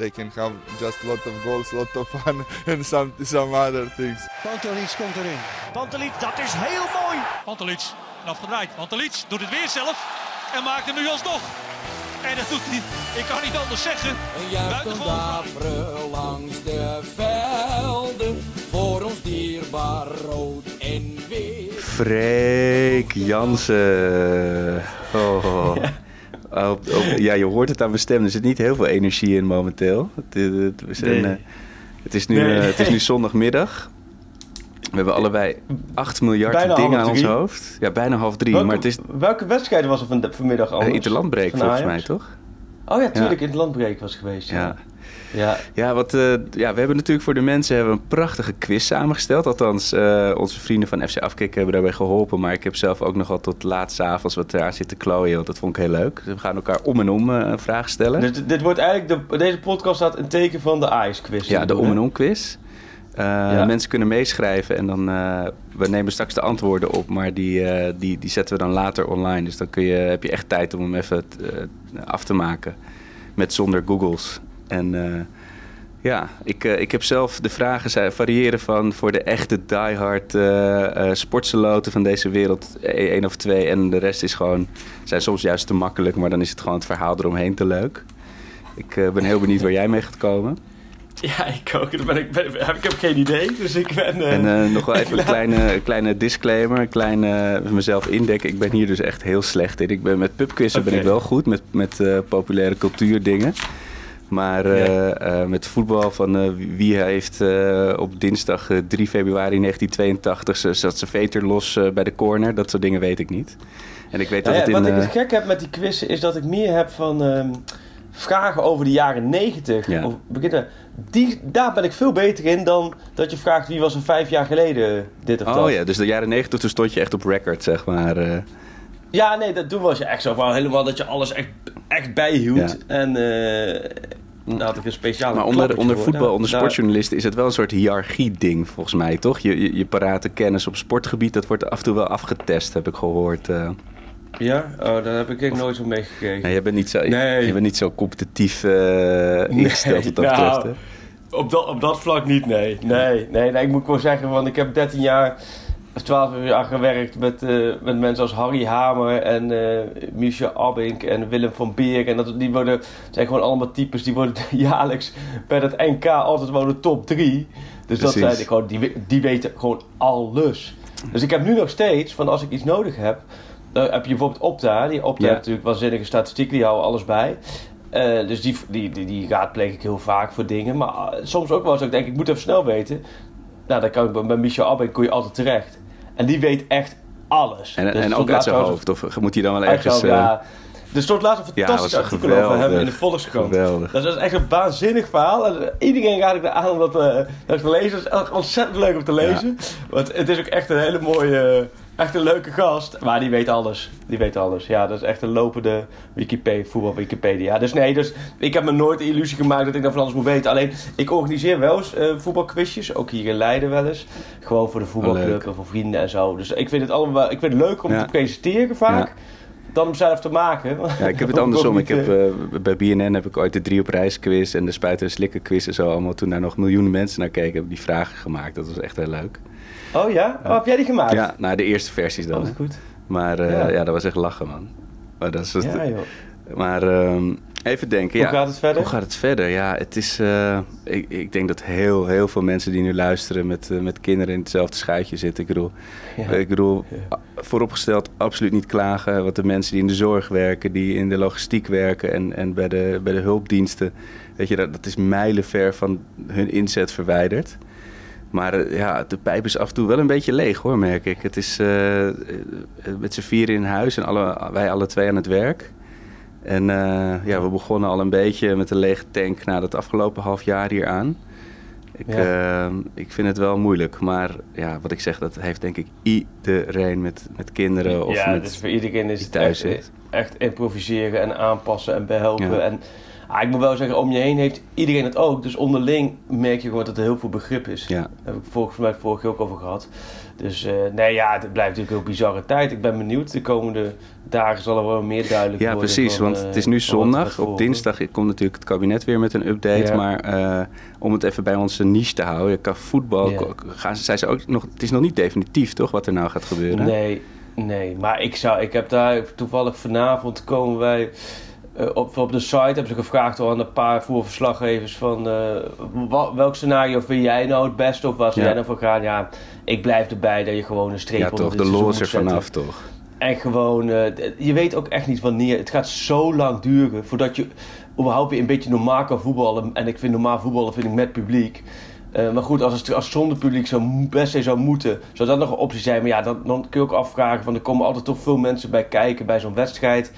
They can have just lot of goals, lot of fun, and some some other things. Pantelic komt erin. Pantelic, dat is heel mooi. Pantelic, afgedraaid. Pantelic doet het weer zelf en maakt hem nu alsnog. En dat doet hij, ik kan niet anders zeggen. Een daveren langs de velden, voor ons dierbaar rood en wit. Freek Jansen. Oh. Op- ja, je hoort het aan mijn stem. Er zit niet heel veel energie in momenteel. Het, het- we zijn, Nee. eh, het, is, nu, Nee. eh, het is nu zondagmiddag. We hebben allebei 8 miljard Bijna dingen aan ons hoofd. Ja, bijna half drie. Welke, maar het is welke wedstrijd was er van, vanmiddag anders? uh, interlandbreek Van volgens mij, toch? Oh ja, tuurlijk, in het landbreek was geweest. Ja. Ja. Ja. Ja, wat, eh, ja, we hebben natuurlijk voor de mensen hebben een prachtige quiz samengesteld. Althans, eh, onze vrienden van FC Afkikken hebben daarbij geholpen. Maar ik heb zelf ook nog wel tot laat avonds wat daar zitten klooien. Want dat vond ik heel leuk. Dus we gaan elkaar om en om eh, een vraag stellen. Dit, dit wordt eigenlijk, de, deze podcast staat een teken van de Ajax-quiz. Ja, de om en om quiz. Eh, Ja. Mensen kunnen meeschrijven en dan eh, we nemen straks de antwoorden op, maar die, eh, die, die zetten we dan later online. Dus dan kun je, heb je echt tijd om hem even eh, af te maken met zonder Googles. En eh, ja, ik, eh, ik heb zelf de vragen variëren van voor de echte diehard eh eh sportseloten van deze wereld één of twee en de rest is gewoon zijn soms juist te makkelijk, maar dan is het gewoon het verhaal eromheen te leuk. Ik ben heel benieuwd waar jij mee gaat komen. Ja, ik ook. Dat ben ik, ben, ik heb geen idee, dus ik ben... En nog wel even een kleine, kleine disclaimer, een kleine mezelf indekken. Ik ben hier dus echt heel slecht in. Ik ben met pubquizzen ben ik wel goed, met, met populaire cultuurdingen. Maar eh, Ja. eh, met voetbal van eh, wie heeft op dinsdag eh, 3 februari 1982 ze- zat zijn veter los bij de corner, dat soort dingen weet ik niet. En ik weet dat Nou ja, het in... wat ik het gek heb met die quizzen is dat ik meer heb van ehm, vragen over de jaren 90. Ja. Of beginnen. Die, daar ben ik veel beter in dan dat je vraagt wie was er vijf jaar geleden dit of dat. oh ja, dus de jaren 90 toen stond je echt op record, zeg maar. Ja, nee, dat, toen was je echt zo van helemaal dat je alles echt, echt bijhield. Ja. En daar had ik een speciale Maar onder, onder voetbal, Daar- onder sportjournalisten is het wel een soort hiërarchie-ding, volgens mij, toch? Je, je, je parate kennis op sportgebied, dat wordt af en toe wel afgetest, heb ik gehoord. eh. Ja? Oh, daar heb ik echt nooit zo meegekregen. Nee, je bent niet zo, Nee. je bent niet zo competitief eh ingesteld wat dat nou, betreft. Hè? Op dat, op dat vlak niet, nee. Nee, nee, nee. Ik moet gewoon zeggen, want ik heb 13 jaar of 12 jaar gewerkt met, eh, met mensen als Harry Hamer en eh Michel Abink en Willem van Beer. En dat, die worden, zijn gewoon allemaal types die worden jaarlijks bij dat NK altijd wel de top 3. Dus dat Precies. zijn gewoon, die, die weten gewoon alles. Dus ik heb nu nog steeds, van als ik iets nodig heb, dan heb je bijvoorbeeld Opta. Die Opta Ja. heeft natuurlijk waanzinnige statistieken, die houden alles bij. Eh, dus die, die, die, die raadpleeg ik heel vaak voor dingen. Maar soms ook wel eens dat ik denk, ik moet even snel weten. Nou, dan kan ik bij- bij Michel Abbe kon je altijd terecht. En die weet echt alles. En, Dus en ook uit zijn hoofd, of moet hij dan wel ergens... eh, ja. Er stond laatst een Ja, fantastisch was artikel over hem in de Volkskrant. Geweldig. Dat is echt een waanzinnig verhaal. En iedereen raad ik er aan om dat, eh, dat te lezen. Het is echt ontzettend leuk om te lezen. Want het is ook echt een hele mooie, echt een leuke gast. Maar die weet alles. Die weet alles. Ja, dat is echt een lopende Wikipedia, voetbal Wikipedia. Dus nee, dus ik heb me nooit de illusie gemaakt dat ik dat van alles moet weten. Alleen, ik organiseer wel eens eh, voetbalquizjes. Ook hier in Leiden wel eens. Gewoon voor de voetbalclub leuk. en voor vrienden en zo. Dus ik vind het allemaal, ik vind het leuker om Ja. te presenteren vaak. Ja. Dan om zelf te maken. Ja, ik heb het andersom. Ik heb, eh, eh, bij BNN heb ik ooit de drie op reis quiz en de spuiten en slikken quiz en zo allemaal. Toen daar nog miljoenen mensen naar keken, heb ik die vragen gemaakt. Dat was echt heel leuk. Oh ja? Oh, heb jij die gemaakt? Ja, nou de eerste versies dan. Dat is hè. goed. Maar eh, Ja. ja. dat was echt lachen, man. Maar, dat is, Ja, joh. Maar ehm, even denken. Hoe ja. gaat het verder? Hoe gaat het verder? Ja, het is. eh, ik, ik denk dat heel, heel veel mensen die nu luisteren met, eh, met kinderen in hetzelfde schuitje zitten. Ik bedoel, Ja. ik bedoel Ja. vooropgesteld absoluut niet klagen. Want de mensen die in de zorg werken, die in de logistiek werken en, en bij, de, bij de hulpdiensten. Weet je, dat, dat is mijlenver van hun inzet verwijderd. Maar eh, ja, de pijp is af en toe wel een beetje leeg hoor, merk ik. Het is met z'n vieren in huis en alle, wij alle twee aan het werk. En eh, ja, we begonnen al een beetje met een lege tank na het afgelopen half jaar hier aan. Ik, Ja. eh, ik vind het wel moeilijk, maar ja, wat ik zeg, dat heeft denk ik iedereen met, met kinderen of ja, met... dus voor iedereen is het thuis echt, improviseren en aanpassen en behelpen. Ja. En ah, ik moet wel zeggen, om je heen heeft iedereen het ook. Dus onderling merk je gewoon dat er heel veel begrip is. Ja. Daar heb ik volgens mij vorige keer ook over gehad. Dus eh, nee, ja, het blijft natuurlijk een bizarre tijd. Ik ben benieuwd. De komende dagen zal er wel meer duidelijk Ja, worden. precies. van, Want eh, het is nu er gaat zondag. Op dinsdag komt natuurlijk het kabinet weer met een update. Ja. Maar eh, om het even bij onze niche te houden, qua voetbal, Ja. gaan, ze- zijn ze ook nog. Het is nog niet definitief, toch, wat er nou gaat gebeuren? Nee, nee. Maar ik, zou, ik heb daar toevallig vanavond komen wij. Eh, op, op de site hebben ze gevraagd al aan een paar voorverslaggevers van eh, welk scenario vind jij nou het beste of waar Ja. jij nou voor gaan? Ja, ik blijf erbij dat je gewoon een streep Ja, onder toch. De seizoen lol is moet er vanaf, toch? En gewoon, eh, je weet ook echt niet wanneer. Het gaat zo lang duren voordat je überhaupt weer een beetje normaal kan voetballen. En ik vind normaal voetballen vind ik met publiek. Maar goed, als het als zonder publiek zou, best zou moeten, zou dat nog een optie zijn. Maar ja, dan, dan kun je ook afvragen, van er komen altijd toch veel mensen bij kijken bij zo'n wedstrijd.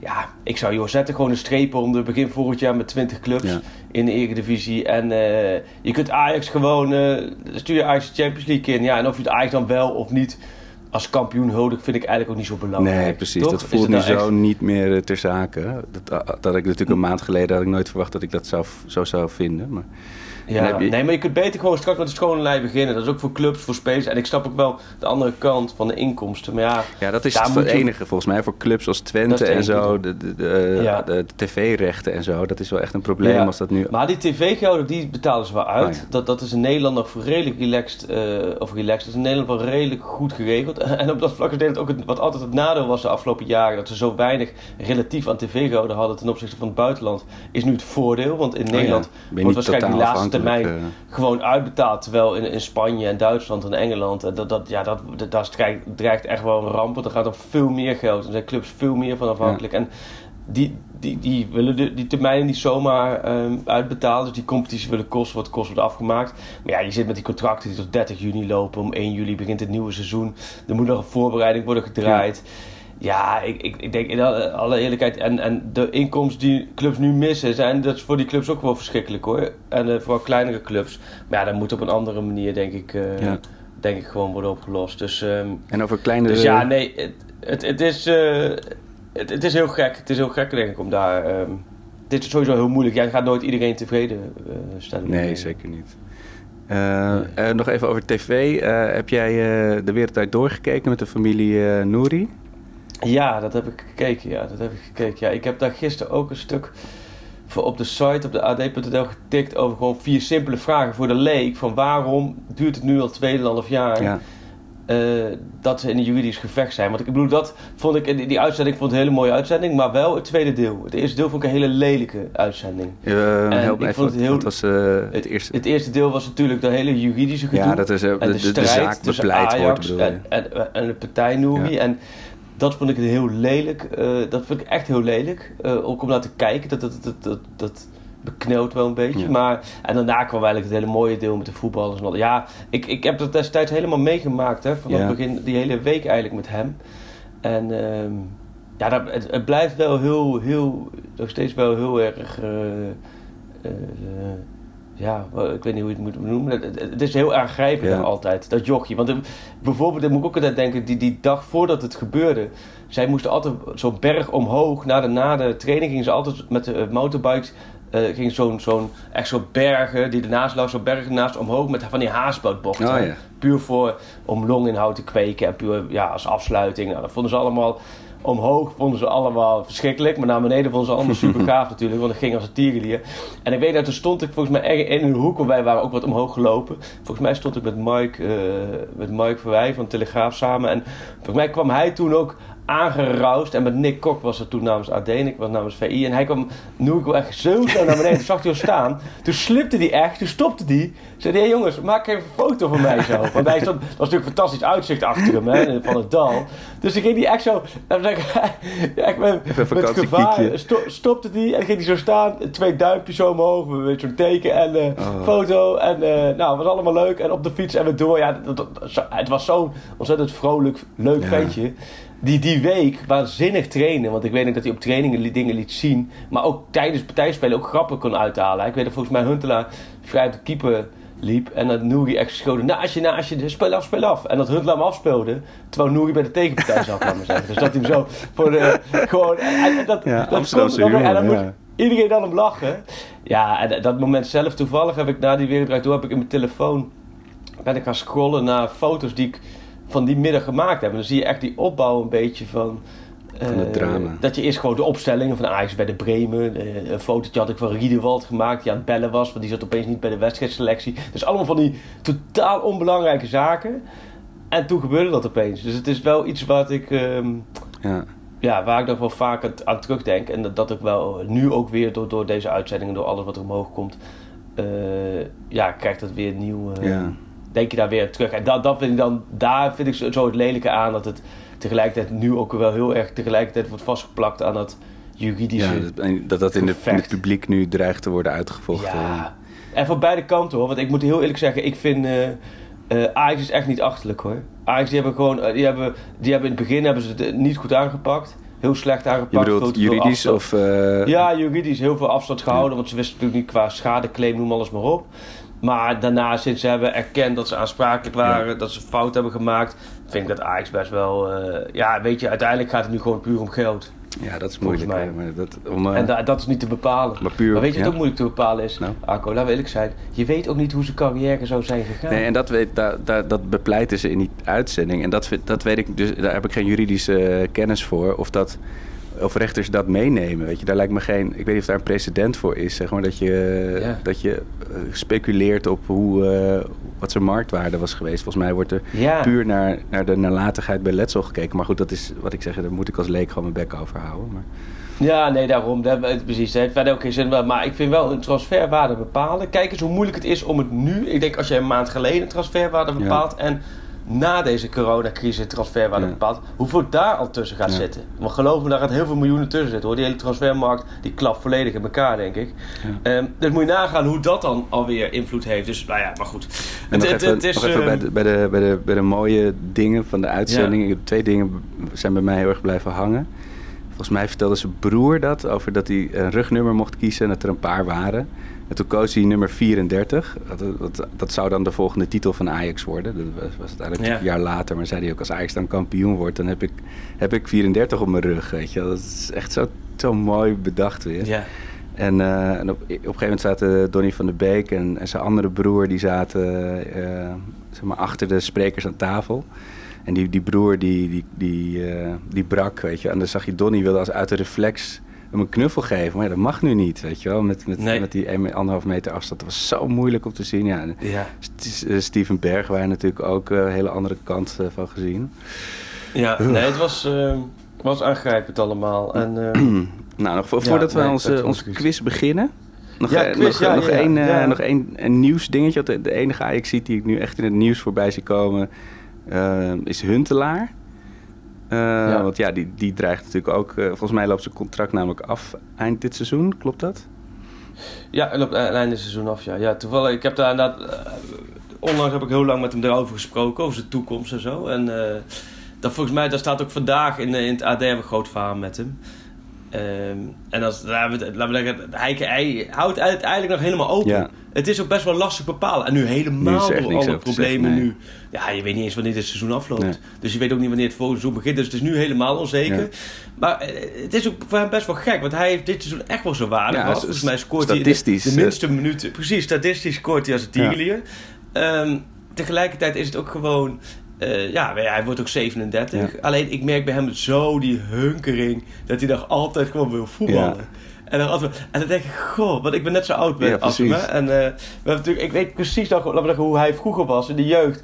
Ja, ik zou joh, zetten gewoon een streep onder. Begin volgend jaar met 20 clubs Ja. in de Eredivisie. En eh, je kunt Ajax gewoon, eh stuur je Ajax de Champions League in. Ja, en of je het Ajax dan wel of niet als kampioen huldigt, vind ik eigenlijk ook niet zo belangrijk. Nee, precies. Toch? Dat voelt nu nou zo echt- niet meer eh, ter zake. Dat, dat ik natuurlijk een maand geleden had ik nooit verwacht dat ik dat zou, zo zou vinden. Maar Ja, je- nee, maar je kunt beter gewoon straks met de schone lei beginnen. Dat is ook voor clubs, voor spelers. En ik snap ook wel de andere kant van de inkomsten. Maar ja, ja, dat is het je- enige volgens mij voor clubs als Twente het en enige. zo. De, de, de, Ja. de, tv-rechten en zo. Dat is wel echt een probleem Ja. als dat nu... Maar die tv-gelden, die betalen ze wel uit. Oh ja. dat, dat is in Nederland nog redelijk relaxed. eh, of relaxed. Dat is in Nederland wel redelijk goed geregeld. En op dat vlak is Nederland ook het, wat altijd het nadeel was de afgelopen jaren. Dat ze zo weinig relatief aan tv-gelden hadden ten opzichte van het buitenland. Is nu het voordeel. Want in Oh Nederland je wordt waarschijnlijk die laatste termijn afhankelijk, eh. gewoon uitbetaald. Terwijl in, in Spanje en Duitsland en Engeland, eh, dat, dat, ja, dat, dat, dreigt, dreigt echt wel een ramp. Want er gaat om veel meer geld. Er zijn clubs veel meer van afhankelijk. En die, die, die willen de, die termijnen niet zomaar ehm, uitbetalen. Dus die competitie willen kosten wat kost wordt afgemaakt. Maar ja, je zit met die contracten die tot 30 juni lopen. Om 1 juli begint het nieuwe seizoen. Er moet nog een voorbereiding worden gedraaid. Ja, ik, ik, ik denk in alle eerlijkheid. En, en de inkomsten die clubs nu missen, zijn dat is voor die clubs ook wel verschrikkelijk hoor. En eh, vooral kleinere clubs. Maar ja, dat moet op een andere manier, denk ik, eh, Ja. denk ik gewoon worden opgelost. Dus, ehm, En over kleinere... dus ja, nee, het, het, het is, eh, het, het is heel gek. Het is heel gek, denk ik, om daar. ehm, dit is sowieso heel moeilijk. Jij gaat nooit iedereen tevreden stellen. Nee, zeker niet. Nog even over tv. Heb jij de wereld uit doorgekeken met de familie Nouri? Ja, dat heb ik gekeken. Ja, dat heb ik gekeken. Ja, ik heb daar gisteren ook een stuk voor op de site op de ad.nl getikt over gewoon vier simpele vragen voor de leek. Van waarom duurt het nu al 2,5 jaar Ja. eh, dat ze in een juridisch gevecht zijn? Want ik bedoel, dat vond ik, die, die uitzending vond ik een hele mooie uitzending, maar wel het tweede deel. Het eerste deel vond ik een hele lelijke uitzending. Eh, En ik vond het heel- wat was eh, het eerste? Het eerste deel was natuurlijk de hele juridische gedoe. Ja, dat is, de- de, zaak tussen bepleit wordt, en, en, en de partij Nouri. Ja. En dat vond ik heel lelijk. eh, dat vond ik echt heel lelijk. eh, ook om naar te kijken. Dat, dat, dat, dat, dat beknelt wel een beetje. Ja. Maar, en daarna kwam eigenlijk het hele mooie deel met de voetballers. En. Ja, ik, ik heb dat destijds helemaal meegemaakt. Hè, vanaf Ja. het begin, die hele week eigenlijk met hem. En ehm, ja, dat, het, het blijft wel heel, heel, nog steeds wel heel erg... eh, ja, ik weet niet hoe je het moet noemen. Het, is heel aangrijpend Ja. altijd, dat jochie. Want eh, bijvoorbeeld, daar moet ik ook altijd denken, die, die dag voordat het gebeurde... Zij moesten altijd zo'n berg omhoog. Na de, na de training gingen ze altijd met de eh, motorbikes... eh ging zo'n, zo'n, echt zo'n bergen die ernaast lag, zo'n bergen ernaast omhoog met van die haasbootbochten. Oh ja. Puur voor, om longinhoud te kweken en puur ja, als afsluiting. Nou, dat vonden ze allemaal omhoog, vonden ze allemaal verschrikkelijk. Maar naar beneden vonden ze allemaal super gaaf natuurlijk, want het ging als een tierenlier. En ik weet dat toen stond ik volgens mij in een hoek, want wij waren ook wat omhoog gelopen. Volgens mij stond ik met Mike, eh met Mike Verwij van Telegraaf samen. En volgens mij kwam hij toen ook aangeroust. En met Nick Kok was er toen namens AD en ik was namens VI. En hij kwam nu ik echt zo snel naar beneden. Toen zag hij al staan. Toen slipte hij echt. Toen stopte hij. Zei hé hey jongens, maak even een foto van mij zo. Want hij stond, dat was natuurlijk fantastisch uitzicht achter hem hè, van het dal. Dus ik ging die echt zo. En dan denk ik, ja, ik ben, Even met gevaar sto- stopte die en ging hij zo staan. Twee duimpjes zo omhoog. Weet je, zo'n teken en eh, Oh. foto. En eh, nou, het was allemaal leuk. En op de fiets en we door. Ja, dat, dat- zo- het was zo'n ontzettend vrolijk, leuk Ja. ventje. Die, die week waanzinnig trainen. Want ik weet nog dat hij op trainingen li- dingen liet zien. Maar ook tijdens partijspelen ook grappen kon uithalen. Ik weet dat volgens mij Huntelaar vrij op de keeper liep. En dat Nouri echt schoten. Nou, als je, nou, als je, speel af, speel af. En dat Huntelaar hem afspeelde. Terwijl Nouri bij de tegenpartij zat, laat maar zeggen. Dus dat hij hem zo voor de, gewoon... En, en dat, Ja, dat Amsterdamse komt nog- En dan moet iedereen dan hem lachen. Ja, en dat moment zelf toevallig heb ik na die wereldrijd door... heb ik in mijn telefoon... ben ik gaan scrollen naar foto's die ik van die middag gemaakt heb. En dan zie je echt die opbouw een beetje van... Van het eh, drama. Dat je eerst gewoon de opstellingen van Ajax bij de Bremen. eh, een fotootje had ik van Riedewald gemaakt die aan het bellen was. Want die zat opeens niet bij de wedstrijdselectie. Dus allemaal van die totaal onbelangrijke zaken. En toen gebeurde dat opeens. Dus het is wel iets wat ik... ehm, Ja. ja, waar ik nog wel vaak aan, aan terugdenk. En dat, dat ik wel nu ook weer door, door deze uitzendingen, door alles wat er omhoog komt, eh, ja, krijgt dat weer nieuw. Ja. Denk je daar weer terug. En dat, dat vind ik dan, daar vind ik zo, het lelijke aan dat het tegelijkertijd nu ook wel heel erg tegelijkertijd wordt vastgeplakt aan dat juridische. Ja, dat, dat dat in, de, in het publiek nu dreigt te worden uitgevochten. Ja. En van beide kanten hoor. Want ik moet heel eerlijk zeggen, ik vind. eh, Ajax is echt niet achterlijk hoor. Ajax die hebben gewoon. eh, die, hebben, die hebben in het begin hebben ze het niet goed aangepakt. Heel slecht aangepakt. Je bedoelt veel juridisch of... Ja, juridisch heel veel afstand gehouden. Want ze wisten natuurlijk niet qua schadeclaim, noem alles maar op. Maar daarna, sinds ze hebben erkend dat ze aansprakelijk waren, dat ze fout hebben gemaakt, vind ik dat Ajax best wel. eh, ja, weet je, uiteindelijk gaat het nu gewoon puur om geld. ja, dat is moeilijk. mij. Maar dat, om, eh, En da- dat is niet te bepalen. maar puur, Maar weet je wat ja. ook moeilijk te bepalen is? Nou? Arco, laten we eerlijk zijn. Je weet ook niet hoe zijn carrière zou zijn gegaan. Nee, en dat, weet, dat bepleiten ze in die uitzending. En dat, dat weet ik, dus daar heb ik geen juridische eh, kennis voor. Of, dat, of rechters dat meenemen. Weet je, daar lijkt me geen. Ik weet niet of daar een precedent voor is. Zeg maar dat je, Ja. dat je eh, speculeert op hoe, eh, wat zijn marktwaarde was geweest. Volgens mij wordt er Ja. puur naar, naar de nalatigheid bij letsel gekeken. Maar goed, dat is wat ik zeg. Daar moet ik als leek gewoon mijn bek over houden. Maar, Ja, nee, daarom. Dat, eh, precies. Dat heeft verder ook geen zin. Maar- ik vind wel een transferwaarde bepalen. Kijk eens hoe moeilijk het is om het nu. Ik denk als je een maand geleden een transferwaarde Ja. bepaalt. En na deze coronacrisis transferwaarde Ja. bepaalt. Hoeveel daar al tussen gaat Ja. zitten. Want geloof me, daar gaat heel veel miljoenen tussen zitten hoor. Die hele transfermarkt die klapt volledig in elkaar, denk ik. Ehm, dus moet je nagaan hoe dat dan alweer invloed heeft. Dus nou ja, maar goed. Het, even, het is. even bij, ehm, de, bij, de, bij, de, bij de mooie dingen van de uitzending. Twee dingen zijn bij mij heel erg blijven hangen. Volgens mij vertelde zijn broer dat, over dat hij een rugnummer mocht kiezen en dat er een paar waren. En toen koos hij nummer 34. Dat, dat, dat zou dan de volgende titel van Ajax worden. Dat was, was uiteindelijk Ja. een jaar later. Maar zei hij ook, als Ajax dan kampioen wordt, dan heb ik, heb ik 34 op mijn rug. Weet je. Dat is echt zo, zo mooi bedacht weer. ja. En, eh, en op, op een gegeven moment zaten Donny van der Beek en, en zijn andere broer... die zaten eh, zeg maar achter de sprekers aan tafel. En die, die broer die, die, die, eh, die brak, weet je. En dan zag je Donny wilde als uit de reflex hem een knuffel geven. Maar ja, dat mag nu niet, weet je wel. Met, met, Nee. met die een- anderhalf meter afstand. Dat was zo moeilijk om te zien. Ja. St- eh, Steven Bergwijn natuurlijk ook eh, een hele andere kant eh, van gezien. ja, nee, het was, ehm, was aangrijpend allemaal. En, ehm, Nou, nog Ja, voordat we onze, onze quiz beginnen. Nog, Ja, eh, quiz, nog, ja, nog ja, ja. één, eh, Ja. nog één een nieuws dingetje. De, de enige Ajax die ik nu echt in het nieuws voorbij zie komen, eh, is Huntelaar. Eh, Want ja, die, die dreigt natuurlijk ook. eh, volgens mij loopt zijn contract namelijk af eind dit seizoen. Klopt dat? Ja, hij loopt einde van het seizoen af. Ja. ja, toevallig, ik heb daar inderdaad. eh, onlangs heb ik heel lang met hem erover gesproken, over zijn toekomst en zo. En eh, dat volgens mij, daar staat ook vandaag in, eh, in het AD we een groot verhaal met hem. Ehm, en als, laten we, het- laten we zeggen, hij, hij houdt het eigenlijk nog helemaal open. Ja. Het is ook best wel lastig bepalen. En nu helemaal door alle problemen nee. nu. Ja, je weet niet eens wanneer dit seizoen afloopt. Nee. Dus je weet ook niet wanneer het volgende seizoen begint. Dus het is nu helemaal onzeker. Ja. Maar eh, het is ook voor hem best wel gek. Want hij heeft dit seizoen echt wel zo waardig Ja, Volgens mij scoort hij de, de eh, minste minuten. Precies, statistisch scoort hij als een tierenlier. Ehm, tegelijkertijd is het ook gewoon... eh, ja, hij wordt ook 37. Ja. Alleen ik merk bij hem zo die hunkering... dat hij nog altijd gewoon wil voetballen. Ja. En dan, altijd, en dan denk ik, goh, want ik ben net zo oud Ja, als hem. En eh, we hebben natuurlijk, ik weet precies nog, laten we zeggen, hoe hij vroeger was in de jeugd.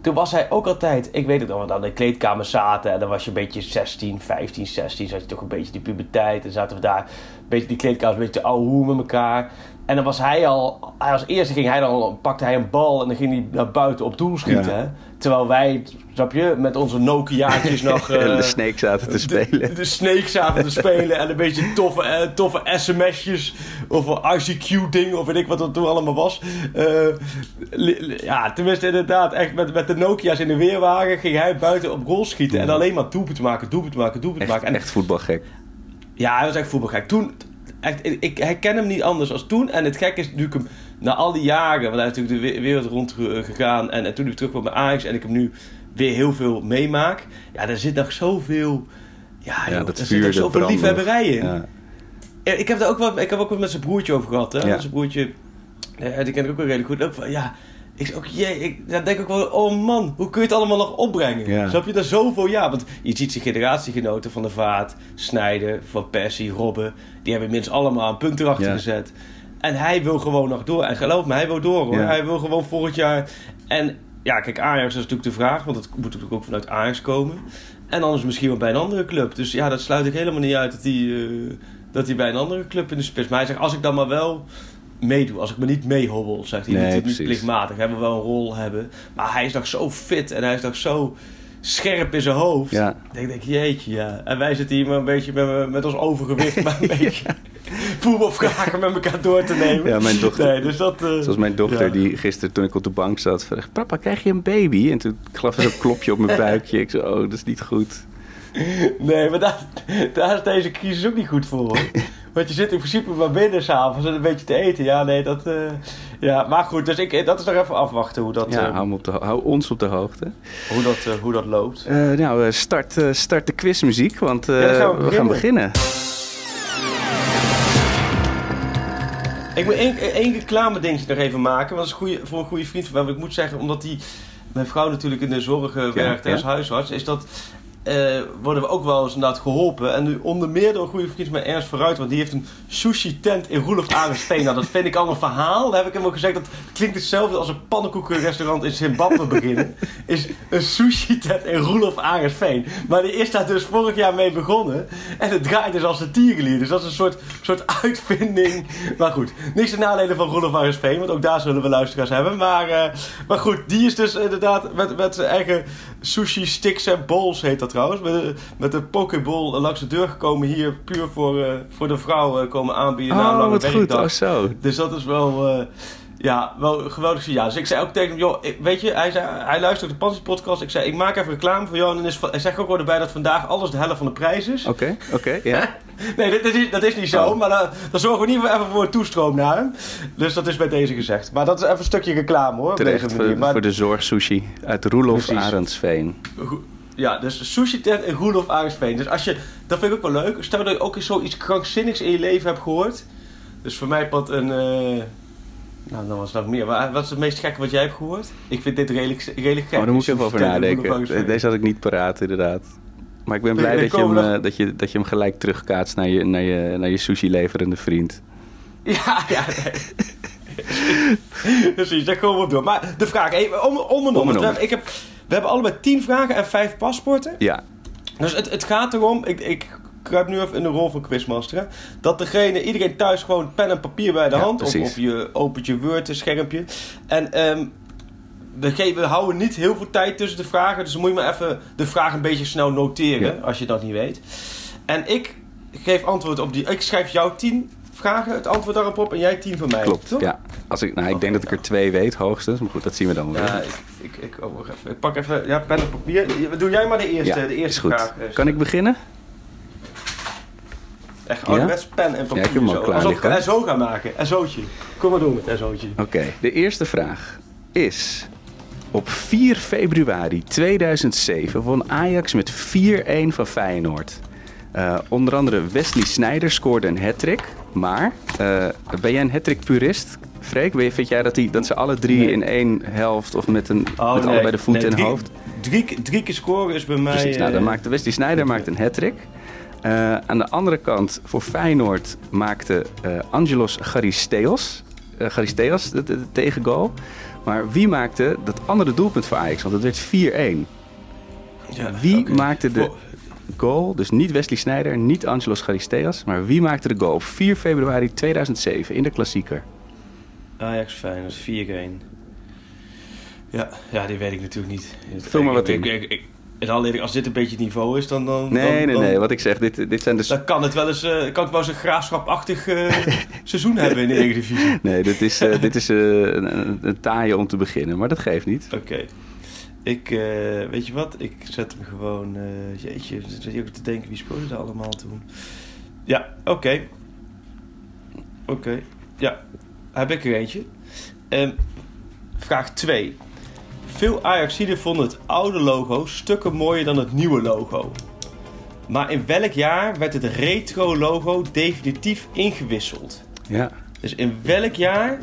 Toen was hij ook altijd, ik weet het nog, want aan de kleedkamer zaten en dan was je een beetje 16, 15, 16, zat je toch een beetje die puberteit. En zaten we daar, een beetje die kleedkamer, een beetje te ouwe hoe met elkaar. En dan was hij al, hij als eerste ging hij dan, pakte hij een bal en dan ging hij naar buiten op doel schieten. Ja. Terwijl wij, snap je, met onze Nokia'tjes nog... En eh, de Snake zaten te spelen. de, de Snake zaten te spelen en een beetje toffe, eh, toffe sms'jes of een ICQ-ding of weet ik wat dat toen allemaal was. Eh, ja, tenminste inderdaad, echt met, met de Nokia's in de weerwagen ging hij buiten op goal schieten en alleen maar doelpunt maken, doelpunt maken, doelpunt maken. En echt voetbalgek. ja, hij was echt voetbalgek. Toen, echt, ik, ik herken hem niet anders als toen. En het gekke is natuurlijk hem na al die jaren, want hij is natuurlijk de we- wereld rond ge- gegaan. En, en toen ik terug kwam bij Ajax en ik hem nu weer heel veel meemaak. Ja, er zit nog zoveel. Ja, Ja, dat er vuur, zit nog zoveel liefhebberij in. Ja. Ik heb, er ook wat, ik heb ook wat met zijn broertje over gehad. Hè? Ja. Zijn broertje, eh, die ken ik ook wel redelijk goed. Ook van, ja, ik, zeg ook, jee, ik dan denk ook wel, oh man, hoe kun je het allemaal nog opbrengen? Ja. Snap je dat zoveel jaar? Want je ziet zijn generatiegenoten van de Vaart, Snijder, Van Persie, Robben. Die hebben inmiddels allemaal een punt erachter Ja. gezet. En hij wil gewoon nog door. En geloof me, hij wil door hoor. Ja. Hij wil gewoon volgend jaar. En ja, kijk, Ajax is natuurlijk de vraag. Want het moet natuurlijk ook vanuit Ajax komen. En anders misschien wel bij een andere club. Dus ja, dat sluit ik helemaal niet uit dat hij, eh, dat hij bij een andere club in de spits. Maar hij zegt, als ik dan maar wel meedoe. Als ik me niet meehobbel, zegt hij. Nee, niet, niet plichtmatig. Hij wil wel een rol hebben. Maar hij is nog zo fit. En hij is nog zo scherp in zijn hoofd. Ja. Ik denk, jeetje, ja. En wij zitten hier maar een beetje met, met ons overgewicht. Maar een beetje voetbalvragen met elkaar door te nemen. Ja, mijn dochter- Nee, dus dat... eh, Zoals mijn dochter ja. die gisteren toen ik op de bank zat vroeg... Papa, krijg je een baby? En toen gaf ze zo'n klopje op mijn buikje. Ik zei, oh, dat is niet goed. Nee, maar daar, daar is deze crisis ook niet goed voor. Want je zit in principe maar binnen s'avonds en een beetje te eten. Ja, nee, dat... eh, ja, maar goed, dus ik, dat is nog even afwachten hoe dat, Ja, eh, hou, op de, ho- hou ons op de hoogte. hoe dat, eh, hoe dat loopt. Nou, start, start de quizmuziek, want Ja, gaan we we gaan beginnen. Ik moet één, één reclame dingetje nog even maken. Want dat is goeie, voor een goede vriend van mij. Want ik moet zeggen, omdat die, mijn vrouw natuurlijk in de zorg werkt ja. als huisarts. Is dat, eh, worden we ook wel eens inderdaad geholpen. En nu onder meer door een goede vriend mij, Ernst Vooruit. Want die heeft een sushi tent in Roelof Arendsveen. Nou, dat vind ik al een verhaal. Daar heb ik hem ook gezegd. Dat klinkt hetzelfde als een pannenkoekenrestaurant in Zimbabwe beginnen. Is een sushi tent in Roelof Arendsveen. Maar die is daar dus vorig jaar mee begonnen. En het draait dus als een tierenlier. Dus dat is een soort, soort uitvinding. Maar goed, niks ten nadele van Roelof Arendsveen. Want ook daar zullen we luisteraars hebben. Maar, eh, maar goed, die is dus inderdaad met, met zijn eigen sushi sticks en bowls heet dat trouwens. Met, met een pokeball langs de deur gekomen hier. Puur voor, eh, voor de vrouw eh, komen aanbieden na een Oh, lange wat goed. Oh, zo. Dus dat is wel, eh, ja, wel een geweldig signaal. Dus ik zei ook tegen hem, joh, weet je, hij, zei, hij luistert de Panties podcast. Ik zei, ik maak even reclame voor jou. En dan is, hij zegt ook wel erbij dat vandaag alles de helft van de prijs is. Oké, oké, ja. Nee, dat, is, dat is niet zo. Oh. Maar dan, dan zorgen we in ieder geval even voor een toestroom naar hem. Dus dat is bij deze gezegd. Maar dat is even een stukje reclame hoor. Terecht voor. Maar, voor de zorgsushi uit Roelof. Arendsveen. Ja, dus sushi tent in Roelof Arendsveen. Dus als je, dat vind ik ook wel leuk. Stel dat je ook eens zoiets krankzinnigs in je leven hebt gehoord. Dus voor mij pad een... eh, nou, dan was nog meer. Maar wat is het meest gekke wat jij hebt gehoord? Ik vind dit redelijk, redelijk gek. Oh, daar moet ik even over nadenken. Deze had ik niet paraat, inderdaad. Maar ik ben blij dat je, hem, eh, dat, je, dat je hem gelijk terugkaatst naar je, naar je, naar je sushi-leverende vriend. Ja, ja, nee. Precies, daar komen we op door. Maar de vraag, even om, om en om. En ik heb, we hebben allebei tien vragen en vijf paspoorten. Ja, Dus het, het gaat erom, ik, ik kruip nu even in de rol van quizmaster, hè, dat degene, iedereen thuis gewoon pen en papier bij de Ja, hand, of, of je opent je Word schermpje. En ehm, we, houden niet heel veel tijd tussen de vragen, dus dan moet je maar even de vraag een beetje snel noteren, Ja. als je dat niet weet. En ik geef antwoord op die, ik schrijf jou tien vragen, het antwoord daarop op, en jij tien van mij. klopt. toch? Ja. Als ik, nou, ik denk dat ik er twee weet, hoogstens. Maar goed, dat zien we dan wel. Ja, ik, ik, ik, oh, wacht even. ik pak even ja, pen en papier. Doe jij maar de eerste, Ja, de is eerste goed. vraag. eh, Kan ik beginnen? Echt ouderwets pen en papier. Ja, ik heb hem al zo. klaar Alsof liggen. ik een SO ga maken. SO'tje. Kom maar door met SO'tje. Oké, de eerste vraag is... Op 4 februari 2007 won Ajax met 4-1 van Feyenoord. Eh, onder andere Wesley Sneijder scoorde een hat-trick. Maar eh, ben jij een hat-trick purist? Freek, vind jij dat, die, dat ze alle drie Nee. in één helft of met, een, met Oh, nee. allebei de voet Nee, en drie- hoofd? Drie, drie keer scoren is bij mij... Precies, nou, dan eh, maakte Wesley Sneijder maakte een hat-trick. Eh, aan de andere kant, voor Feyenoord maakte Angelos Charisteos, eh, Charisteos de, de, de tegengoal. Maar wie maakte dat andere doelpunt voor Ajax? Want het werd 4-1. ja, Wie maakte de goal? Dus niet Wesley Sneijder, niet Angelos Charisteos. Maar wie maakte de goal op 4 februari 2007 in de klassieker? Ajax Feyenoord 4-1. Ja, ja, die weet ik natuurlijk niet. Vul maar wat ik, in. ik, ik, ik- als dit een beetje het niveau is, dan... dan Nee, dan, nee, nee. Wat ik zeg, dit, dit zijn dus... Dan kan het wel eens, eh, kan het wel eens een graafschapachtig eh, seizoen hebben in de Eredivisie. Nee, dit is, eh, dit is een, een, een taaie om te beginnen. Maar dat geeft niet. Oké. Ik, eh, weet je wat? Ik zet hem gewoon... eh, jeetje, ik zit ook te denken, wie speelde er allemaal toen? Ja, oké. Oké. Ja, heb ik er eentje. Ehm, vraag 2. Veel Ajaxiden vonden het oude logo stukken mooier dan het nieuwe logo. Maar in welk jaar werd het retro logo definitief ingewisseld? Ja. Dus in welk jaar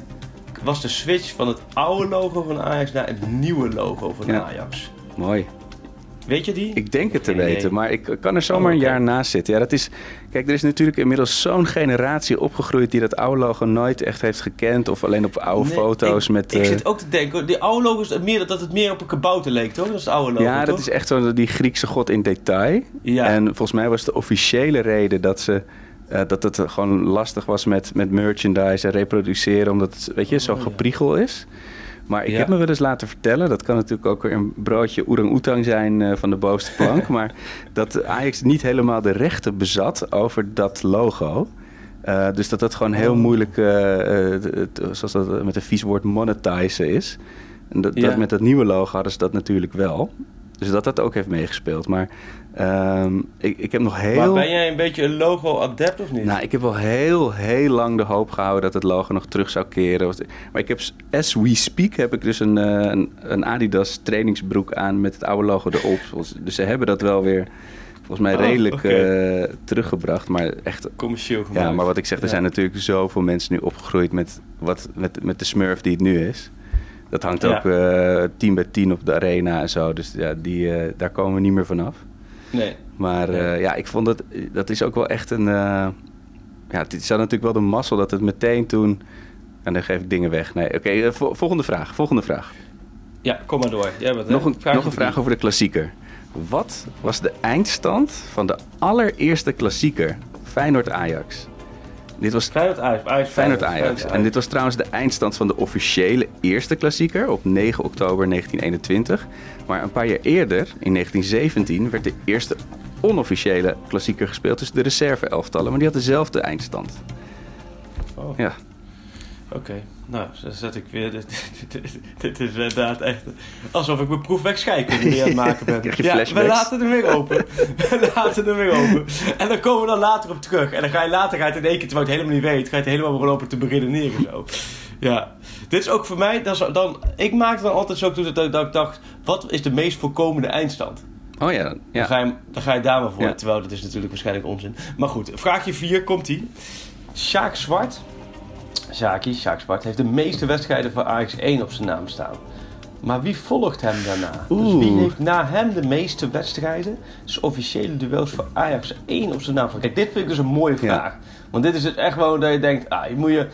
was de switch van het oude logo van Ajax naar het nieuwe logo van Ja. Ajax? Mooi. Weet je die? Ik denk het te weten, maar ik kan er zomaar Oh, een jaar naast zitten. Ja, dat is, kijk, er is natuurlijk inmiddels zo'n generatie opgegroeid die dat oude logo nooit echt heeft gekend. Of alleen op oude Nee, foto's ik, met... Ik eh, zit ook te denken, die oude logo meer, dat het meer op een kabouter leek, toch? Dat is het oude logo, ja, dat is echt zo die Griekse god in detail. Ja. En volgens mij was de officiële reden dat ze... eh, dat het gewoon lastig was met, met merchandise en reproduceren, omdat het, weet je, zo Oh, ja. gepriegel is. Maar ik Ja. heb me wel eens laten vertellen, dat kan natuurlijk ook weer een broodje orang-oetang zijn eh, van de bovenste plank, maar dat Ajax niet helemaal de rechten bezat over dat logo. Eh, dus dat dat gewoon heel Oh. moeilijk, het- zoals dat met een vies woord, monetizen is. En dat, Ja. dat met dat nieuwe logo hadden ze dat natuurlijk wel. Dus dat dat ook heeft meegespeeld. Maar ehm, ik, ik heb nog heel... Maar ben jij een beetje een logo-adept of niet? Nou, ik heb wel heel, heel lang de hoop gehouden dat het logo nog terug zou keren. Maar ik heb, as we speak, heb ik dus een, eh, een, een Adidas trainingsbroek aan met het oude logo erop. Dus ze hebben dat wel weer, volgens mij, Oh, redelijk eh, teruggebracht. Maar echt, Commercieel gemaakt. ja, maar wat ik zeg, er Ja. zijn natuurlijk zoveel mensen nu opgegroeid met, wat, met, met de smurf die het nu is. Dat hangt Ja. ook eh 10 bij 10 op de arena en zo. Dus ja, die, daar komen we niet meer vanaf. Nee. Maar Nee. eh, ja, ik vond dat, dat is ook wel echt een... eh, ja, het is natuurlijk wel de mazzel dat het meteen toen... En dan geef ik dingen weg. Nee, oké, eh, vo- volgende vraag. Volgende vraag. Ja, kom maar door. Jij bent, hè? Nog een, Vraag nog een vraag over de klassieker. Wat was de eindstand van de allereerste klassieker? Feyenoord-Ajax. Dit was Feyenoord Ajax. Ajax Feyenoord Ajax. En dit was trouwens de eindstand van de officiële eerste klassieker op 9 oktober 1921. Maar een paar jaar eerder, in 1917, werd de eerste onofficiële klassieker gespeeld tussen de reserve-elftallen. Maar die had dezelfde eindstand. Oh. Ja. Oké, nou, dan zet ik weer. Dit, dit, dit is inderdaad echt. Alsof ik mijn proefwerk scheikunde aan het maken ben. Ja, we laten hem weer open. We laten hem weer open. En dan komen we dan later op terug. En dan ga je later ga je het in één keer, terwijl je het helemaal niet weet, ga je het helemaal lopen te beredeneren. Zo. Ja, dit is ook voor mij. Dat is dan, ik maakte dan altijd zo toen dat, dat ik dacht: wat is de meest voorkomende eindstand? Oh ja, Dan, ga je, dan ga je daar maar voor. Ja. Terwijl dat is natuurlijk waarschijnlijk onzin. Maar goed, vraagje 4 komt ie. Sjaak Zwart. Sjaakie, Sjaak Zwart heeft de meeste wedstrijden voor Ajax 1 op zijn naam staan. Maar wie volgt hem daarna? Dus wie heeft na hem de meeste wedstrijden, dus officiële duels voor Ajax 1 op zijn naam? Kijk, dit vind ik dus een mooie Ja. vraag. Want dit is het echt wel dat je denkt, ah, je moet je,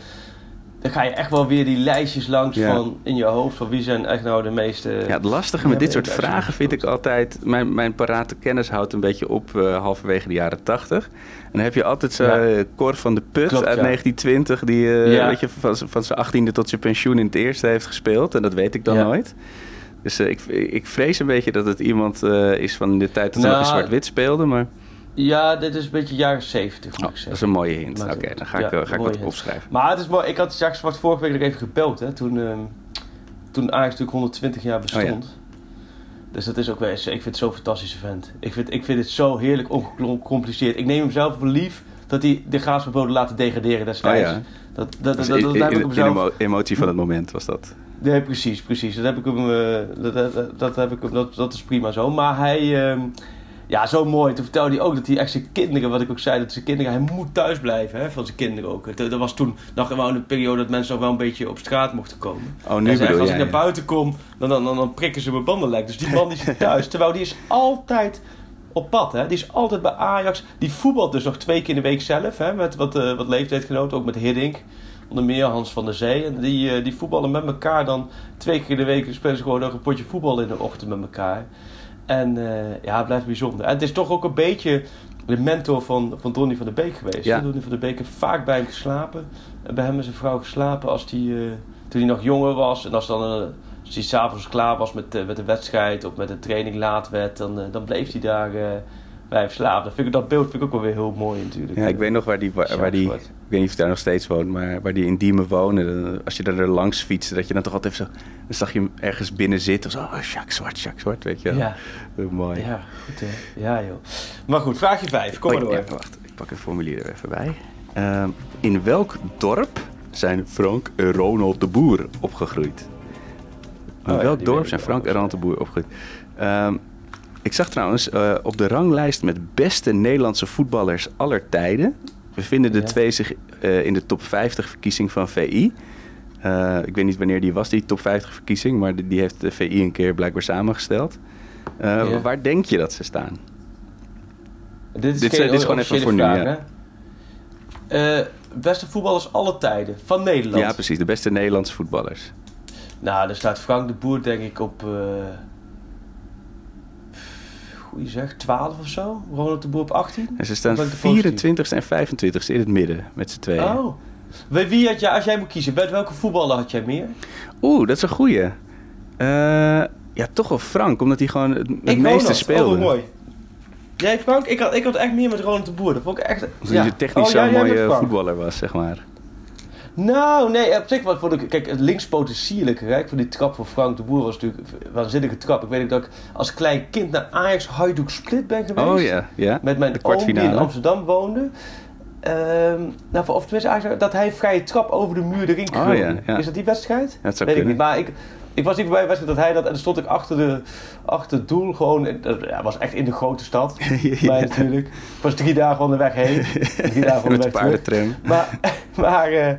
dan ga je echt wel weer die lijstjes langs Ja. van in je hoofd van wie zijn echt nou de meeste. Ja, het lastige met dit soort vragen vind ik altijd... Mijn, mijn parate kennis houdt een beetje op eh, halverwege de jaren tachtig. En dan heb je altijd zo Ja. eh, Cor van de Put Klopt, uit ja. 1920... die Ja. weet je, van, van zijn achttiende tot zijn pensioen in het eerste heeft gespeeld. En dat weet ik dan nooit. Dus ik, ik vrees een beetje dat het iemand is van de tijd dat Nou, nog in zwart-wit speelde. Maar Ja, dit is een beetje jaren 70 moet oh, dat is een mooie hint. Oké, dan ga ik, ja, eh, ga ik wat hint. opschrijven. Maar het is mooi. Ik had Jacques Zwart vorige week nog even gebeld. Hè, toen, ehm, toen Ajax natuurlijk 120 jaar bestond. Dus dat is ook wel eens. Ik vind het zo'n fantastische vent. Ik vind, ik vind het zo heerlijk ongecompliceerd. Ik neem hem zelf voor lief dat hij de graafsverboden laten degraderen destijds. Oh ja. Dat, dat, dat, Dus dat, dat heb ik hem zelf... emo- emotie van het moment was dat. Nee, precies, precies. Dat heb ik hem. dat, dat, dat, heb ik, hem- dat, dat is prima zo. Maar hij. ehm, ja, zo mooi. Toen vertelde hij ook dat hij echt zijn kinderen, wat ik ook zei, dat zijn kinderen, hij moet thuis blijven, hè, van zijn kinderen ook. Dat, dat was toen nog wel een periode dat mensen nog wel een beetje op straat mochten komen. Oh, nu zei, als jij, ik naar buiten kom, dan, dan, dan, dan prikken ze mijn banden lek. Dus die man die zit thuis. Terwijl die is altijd op pad. Hè? Die is altijd bij Ajax. Die voetbalt dus nog twee keer in de week zelf. Hè? Met wat, eh, wat leeftijdgenoten. Ook met Hiddink. Onder meer Hans van der Zee. En die, eh, die voetballen met elkaar dan twee keer in de week. Spelen ze gewoon nog een potje voetbal in de ochtend met elkaar. En eh, ja, het blijft bijzonder. En het is toch ook een beetje de mentor van, van Donny van der Beek geweest. Ja. Donny van der Beek heeft vaak bij hem geslapen. En bij hem en zijn vrouw geslapen als die, eh, toen hij nog jonger was. En als, dan, eh, als hij s'avonds klaar was met, met de wedstrijd of met de training laat werd, dan, dan bleef hij daar bij. Dat, vind ik, dat beeld vind ik ook wel weer heel mooi natuurlijk. Ja, ik weet nog waar die, waar, waar die ik weet niet of hij daar nog steeds woont, maar waar die in Diemen woonde. dan- Als je daar langs fietste, dat je dan toch altijd zo, dan zag je hem ergens binnen zitten. Zo, oh, Jacques Zwart, Jacques Zwart, weet je wel. Ja. Heel mooi. Ja, goed hè. Ja joh. Maar goed, vraagje 5. Kom Oh, maar door. ja, wacht, ik pak het formulier er even bij. Ehm, in welk dorp zijn Frank en Ronald de Boer opgegroeid? In Oh welk dorp zijn Frank en Ronald de Boer opgegroeid? Ehm, ik zag trouwens eh, op de ranglijst met beste Nederlandse voetballers aller tijden... bevinden de Ja. twee zich eh, in de top 50 verkiezing van VI. Eh, ik weet niet wanneer die was, die top 50 verkiezing... maar die die heeft de VI een keer blijkbaar samengesteld. Ja. Waar denk je dat ze staan? Dit is, Dit geen is- dit is gewoon even voor nu, ja. beste voetballers alle tijden van Nederland. Ja, precies. De beste Nederlandse voetballers. Nou, daar staat Frank de Boer denk ik op... eh goeie zeg, 12 of zo. Ronald de Boer op 18. En ze staan Of ben ik te positief? 24ste en 25ste in het midden met z'n tweeën. Oh. Wie, wie had jij, als jij moet kiezen, met welke voetballer had jij meer? Oeh, dat is een goeie. Eh, ja, toch wel Frank, omdat hij gewoon het, meeste speelde. Oh, mooi. Jij Frank? Ik had, ik had echt meer met Ronald de Boer. Dat vond ik echt... Omdat hij technisch Oh, zo'n mooie voetballer was, zeg maar. Nou, nee, op zich wat vond ik. Kijk, het linkspoot is sierlijk. Hè? Ik vond die trap van Frank de Boer was natuurlijk een waanzinnige trap. Ik weet ook dat ik als klein kind naar Ajax Hajduk Split ben geweest. Oh ja, ja. Met mijn de oom die in. Amsterdam woonde. Ehm, nou, of tenminste dat hij vrije trap over de muur erin Oh, ja, ja. Is dat die wedstrijd? Dat zou weet ik niet. Maar ik, ik was niet bij wedstrijd dat hij dat... En dan stond ik achter, de, achter het doel gewoon... ja, was echt in de grote stad. Mij natuurlijk. Ik was drie dagen onderweg heen. Drie dagen Met de onderweg terug. paardentram. Maar, maar eh,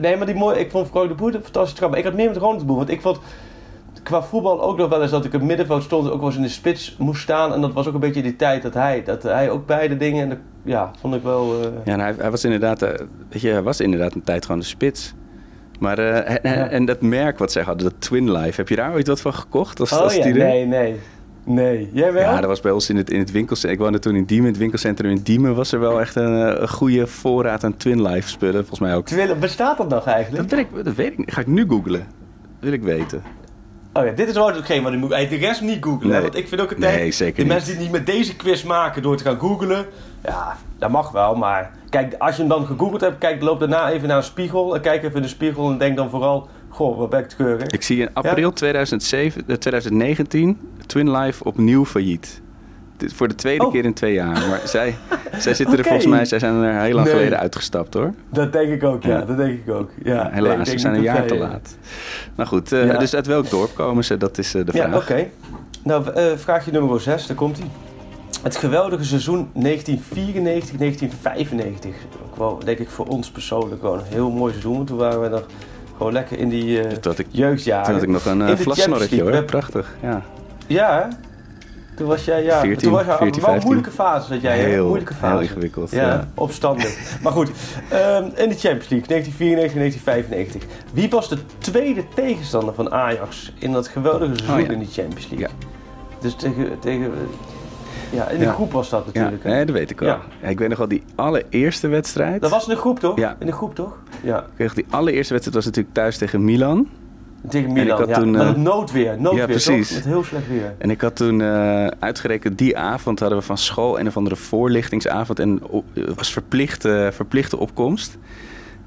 nee, maar die mooie, ik vond Frank de Boer een fantastische trap. Maar ik had meer met Ronald de Boer, want ik vond qua voetbal ook nog wel eens dat ik op middenveld stond en ook wel eens in de spits moest staan. En dat was ook een beetje die tijd dat hij, dat hij ook beide dingen, en dat, ja, vond ik wel... eh, Ja, en hij, hij was inderdaad, eh, weet je, hij was inderdaad een tijd gewoon de spits. Maar, eh, en, dat merk wat zij hadden, dat Twin Life, heb je daar ooit wat van gekocht? Als, oh als ja, die nee, nee. Nee, jij wel? Ja, dat was bij ons in het, in het winkelcentrum. Ik woonde toen in Diemen. In het winkelcentrum in Diemen was er wel echt een, eh, een goede voorraad aan Twin Life spullen. Volgens mij ook. Terwijl, bestaat dat nog eigenlijk? Dat, ik, dat weet ik niet. Ga ik nu googlen. Dat wil ik weten. Oh ja, dit is wel hetgeen wat ik moet... De rest niet googlen, hè, Nee. want ik vind ook het Nee, tijd... zeker De niet. mensen die het niet met deze quiz maken door te gaan googlen... Ja, dat mag wel, maar... Kijk, als je hem dan gegoogeld hebt, kijk, loop daarna even naar een spiegel... en kijk even in de spiegel en denk dan vooral... Goh, wat ben ik treurig. Ik zie in april 2007, eh, 2019 Twin Life opnieuw failliet. Voor de tweede Oh. keer in twee jaar. Maar zij, zij zitten er volgens mij, zij zijn er heel lang Nee. geleden uitgestapt hoor. Dat denk ik ook, ja. Ja. Dat denk ik ook. Ja, Ja, helaas, ze zijn een jaar te eh, laat. Nou goed, eh, Ja. dus uit welk dorp komen ze? Dat is eh, de Ja, vraag. oké. Nou, vraagje nummer 6, daar komt hij. Het geweldige seizoen 1994, 1995. Ook wel, denk ik, voor ons persoonlijk wel een heel mooi seizoen. Want toen waren we nog gewoon lekker in die Toen had ik, jeugdjaren. toen had ik nog een uh, hoor. Prachtig, ja. Ja, hè? Toen was jij, ja. 14, toen was jij 14, wel een 15. moeilijke fase dat jij? Heel, moeilijke fase. heel ingewikkeld, Ja, ja. opstandig. maar goed, ehm, in de Champions League, 1994, 1995. Wie was de tweede tegenstander van Ajax in dat geweldige seizoen Oh, ja. in die Champions League? Ja. Dus tegen, tegen ja, in de Ja. groep was dat Ja, natuurlijk. hè? nee, dat weet ik wel. Ja. Ja, ik weet nog wel die allereerste wedstrijd. Dat was in de groep toch? Ja. In de groep toch? Ja. Ik weet nog, die allereerste wedstrijd was natuurlijk thuis tegen Milan. Tegen Milan, ja. toen, Met eh, het noodweer, noodweer ja, precies. toch? Met heel slecht weer. En ik had toen eh, uitgerekend, die avond hadden we van school een of andere voorlichtingsavond. En het was verplichte, verplichte opkomst.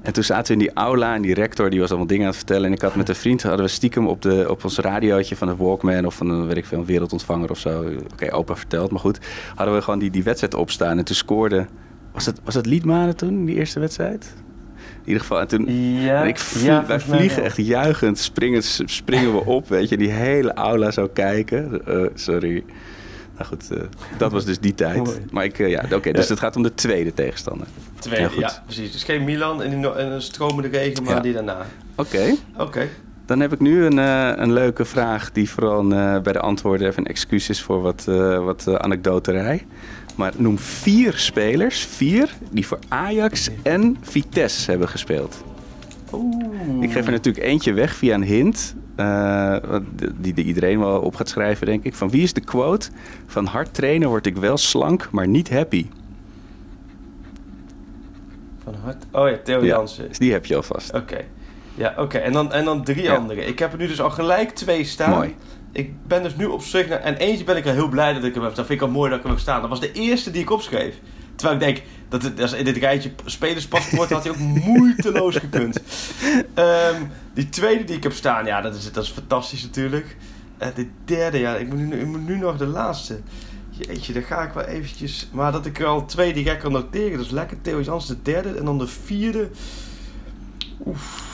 En toen zaten we in die aula en die rector die was allemaal dingen aan het vertellen. En ik had met een vriend, hadden we stiekem op, de, op ons radiootje van een Walkman of van een, weet ik veel, een wereldontvanger of zo. Oké, opa verteld, maar goed. Hadden we gewoon die, die wedstrijd opstaan. En toen scoorde, was het, was het Liedmanen toen, die eerste wedstrijd? In ieder geval, en toen, Ja, en ik vlie- ja, wij vliegen echt juichend, springen, springen we op, weet je. Die hele aula zou kijken. Eh, sorry. Nou goed, eh, dat was dus die tijd. Mooi. Maar ik, eh, ja, oké, dus Ja. het gaat om de tweede tegenstander. Tweede, Ja, goed. ja, precies. Dus geen Milan en, die en een stromende regen, maar Ja. die daarna. Oké, Oké. dan heb ik nu een, eh, een leuke vraag die vooral eh, bij de antwoorden even een excuus is voor wat, eh, wat anekdoterij. Maar noem vier spelers, vier, die voor Ajax en Vitesse hebben gespeeld. Oeh. Ik geef er natuurlijk eentje weg via een hint. Eh, die, die iedereen wel op gaat schrijven, denk ik. Van wie is de quote? Van hard trainen word ik wel slank, maar niet happy. Van hard... Oh ja, Theo Jansen. Die heb je alvast. Oké. Ja, oké. En, dan, en dan drie andere. Ik heb er nu dus al gelijk twee staan. Mooi. Ik ben dus nu op zoek naar... En eentje ben ik al heel blij dat ik hem heb. Dat vind ik al mooi dat ik hem heb staan. Dat was de eerste die ik opschreef. Terwijl ik denk, dat het, in dit rijtje spelerspaspoort had hij ook moeiteloos gekund. Ehm, die tweede die ik heb staan, ja, dat is, dat is fantastisch natuurlijk. Eh, de derde, ja, ik moet, nu, ik moet nu nog de laatste. Jeetje, daar ga ik wel eventjes... Maar dat ik er al twee die ik kan noteren, dat is lekker. Theo Jans de derde. En dan de vierde... Oef.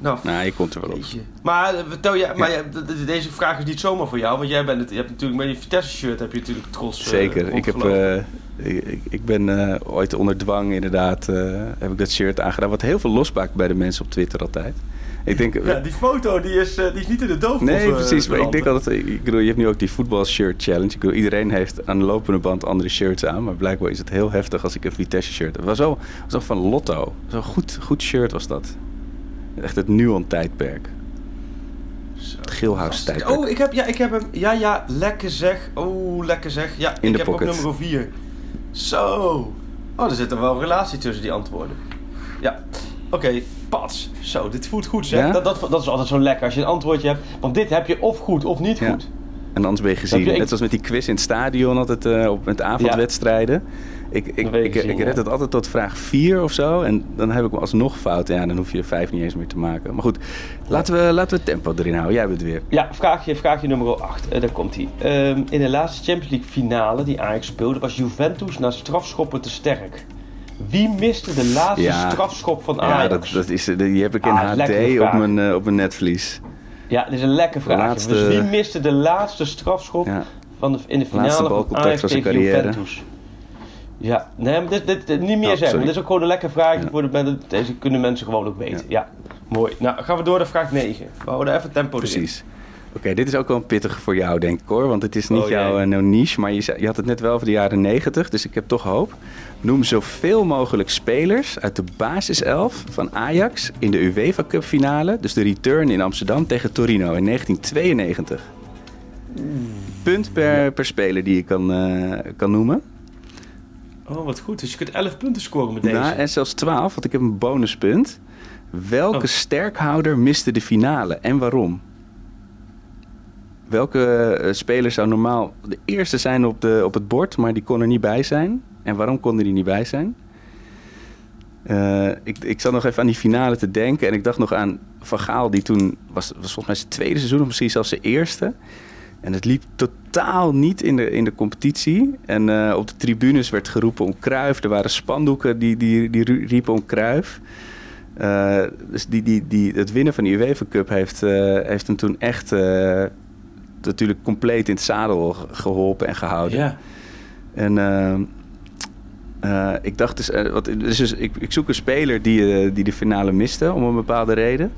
Nou, Nou, je komt er wel op. Maar, eh, vertel jij, maar ja, deze vraag is niet zomaar voor jou, want jij bent het, je hebt natuurlijk met je Vitesse shirt heb je natuurlijk trots. eh, Zeker. Ik, heb, eh, ik, ik ben eh, ooit onder dwang inderdaad, eh, heb ik dat shirt aangedaan. Wat heel veel losmaakt bij de mensen op Twitter altijd. Ik denk, ja, die foto die is, die is niet in de doofpot. nee, precies. Maar ik denk altijd, ik bedoel, je hebt nu ook die voetbalshirt challenge. Ik bedoel, iedereen heeft aan de lopende band andere shirts aan. Maar blijkbaar is het heel heftig als ik een Vitesse shirt heb. Het was zo, was ook van Lotto. Zo'n goed, goed shirt was dat. Echt het Nuon tijdperk. Zo, Het Geelhuis fantastisch. tijdperk. Oh, ik heb, ja, ik heb hem. Ja, ja, lekker zeg. Oh, lekker zeg. Ja, In ik de heb pocket. ook nummer 4. Zo. Oh, er zit er wel een relatie tussen die antwoorden. Ja. Oké, pats. Zo, dit voelt goed zeg. Ja? Dat, dat, dat is altijd zo lekker als je een antwoordje hebt. Want dit heb je of goed of niet Ja. goed. En anders ben je gezien. Je- Net zoals met die quiz in het stadion altijd eh, op, met avondwedstrijden. Ik, ik, ik, red ja. het altijd tot vraag 4 of zo. En dan heb ik hem alsnog fout. Ja, dan hoef je er 5 niet eens meer te maken. Maar goed, laten we, laten we het tempo erin houden. Jij bent weer. Ja, vraagje, vraagje nummer 8. daar komt hij. in de laatste Champions League finale die Ajax speelde, was Juventus na strafschoppen te sterk. Wie miste de laatste Ja. strafschop van Ja, Ajax? dat, dat is, die heb ik in Ah, HD op vraag. mijn, eh, op mijn netvlies. Ja, dit is een lekker. Laatste- Dus wie miste de laatste strafschop Ja. van de, in de finale van Ajax tegen. Juventus? Ja, nee, maar dit, dit, dit- niet meer Oh, zeggen. Dit is ook gewoon een lekker vraagje Ja. voor de mensen. Deze kunnen mensen gewoon ook weten. Ja. mooi. Nou, gaan we door naar vraag 9. We houden even tempo. Precies. Oké, dit is ook wel een pittige voor jou, denk ik hoor. Want het is niet Oh, jouw eh, nou, niche, maar je, zei- je had het net wel over de jaren 90, dus ik heb toch hoop. Noem zoveel mogelijk spelers uit de basiself van Ajax in de UEFA Cup finale, dus de return in Amsterdam tegen Torino in 1992. Punt per, per speler die je kan, eh, kan noemen. Oh, wat goed. Dus je kunt 11 punten scoren met deze. Nou, en zelfs 12, want ik heb een bonuspunt. Welke Oh. sterkhouder miste de finale en waarom? Welke eh, speler zou normaal de eerste zijn op, de, op het bord, maar die kon er niet bij zijn? En waarom kon die niet bij zijn? Eh, ik, ik zat nog even aan die finale te denken en ik dacht nog aan Van Gaal, die toen was, was volgens mij zijn tweede seizoen, of misschien zelfs zijn eerste. En het liep totaal niet in de, in de competitie. En eh, op de tribunes werd geroepen om Kruif. Er waren spandoeken die, die, die riepen om Kruif. Eh, dus die, die, die, het winnen van de UEFA Cup heeft, eh, heeft hem toen echt natuurlijk compleet in het zadel ge- geholpen en gehouden. Ja. En ik dacht dus, wat, dus, dus ik, ik zoek een speler die, die de finale miste om een bepaalde reden.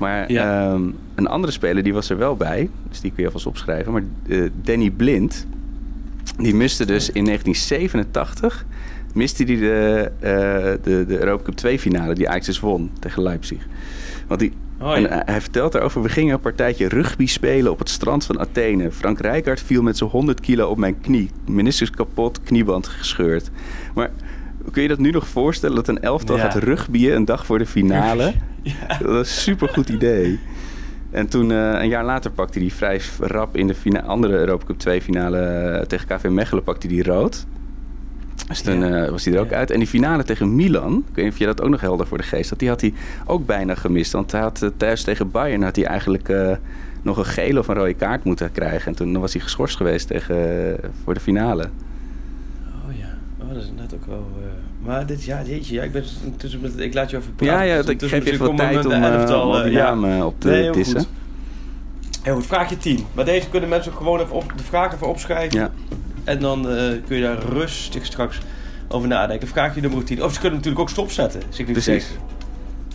Maar Ja. ehm, een andere speler die was er wel bij, dus die kun je alvast opschrijven. Maar eh, Danny Blind, die miste dus in 1987 miste hij de, eh, de, de Europa Cup 2 finale die Ajax dus won tegen Leipzig. Want die, Oh, en ja. hij- hij vertelt daarover, we gingen een partijtje rugby spelen op het strand van Athene. Frank Rijkaard viel met zo'n 100 kilo op mijn knie. Meniscus kapot, knieband gescheurd. Maar kun je dat nu nog voorstellen dat een elftal Ja. gaat rugbyen een dag voor de finale? Ja. Dat is een supergoed idee. En toen, eh, een jaar later, pakte hij vrij rap in de andere Europa Cup 2 finale eh, tegen KV Mechelen, pakte hij rood. Dus toen Ja. eh, was hij er ook Ja. uit. En die finale tegen Milan, ik weet niet of je dat ook nog helder voor de geest had, die had hij ook bijna gemist. Want hij had thuis tegen Bayern had hij eigenlijk nog een gele of een rode kaart moeten krijgen. En toen was hij geschorst geweest tegen, voor de finale. Oh ja. Oh, dat is net ook wel... Maar dit, ja, jeetje, ja, ik ben tussen met, ik laat je even praten. Ja, ja Dus ik geef je wat tijd om, met de eh, elftal, om eh, ja. namen op te Nee, goed. Heel goed, vraagje 10. Maar deze kunnen mensen ook gewoon even op, de vragen even opschrijven. Ja. En dan eh, kun je daar rustig straks over nadenken. Vraagje nummer 10. Of ze kunnen natuurlijk ook stopzetten. Zie ik nu Precies.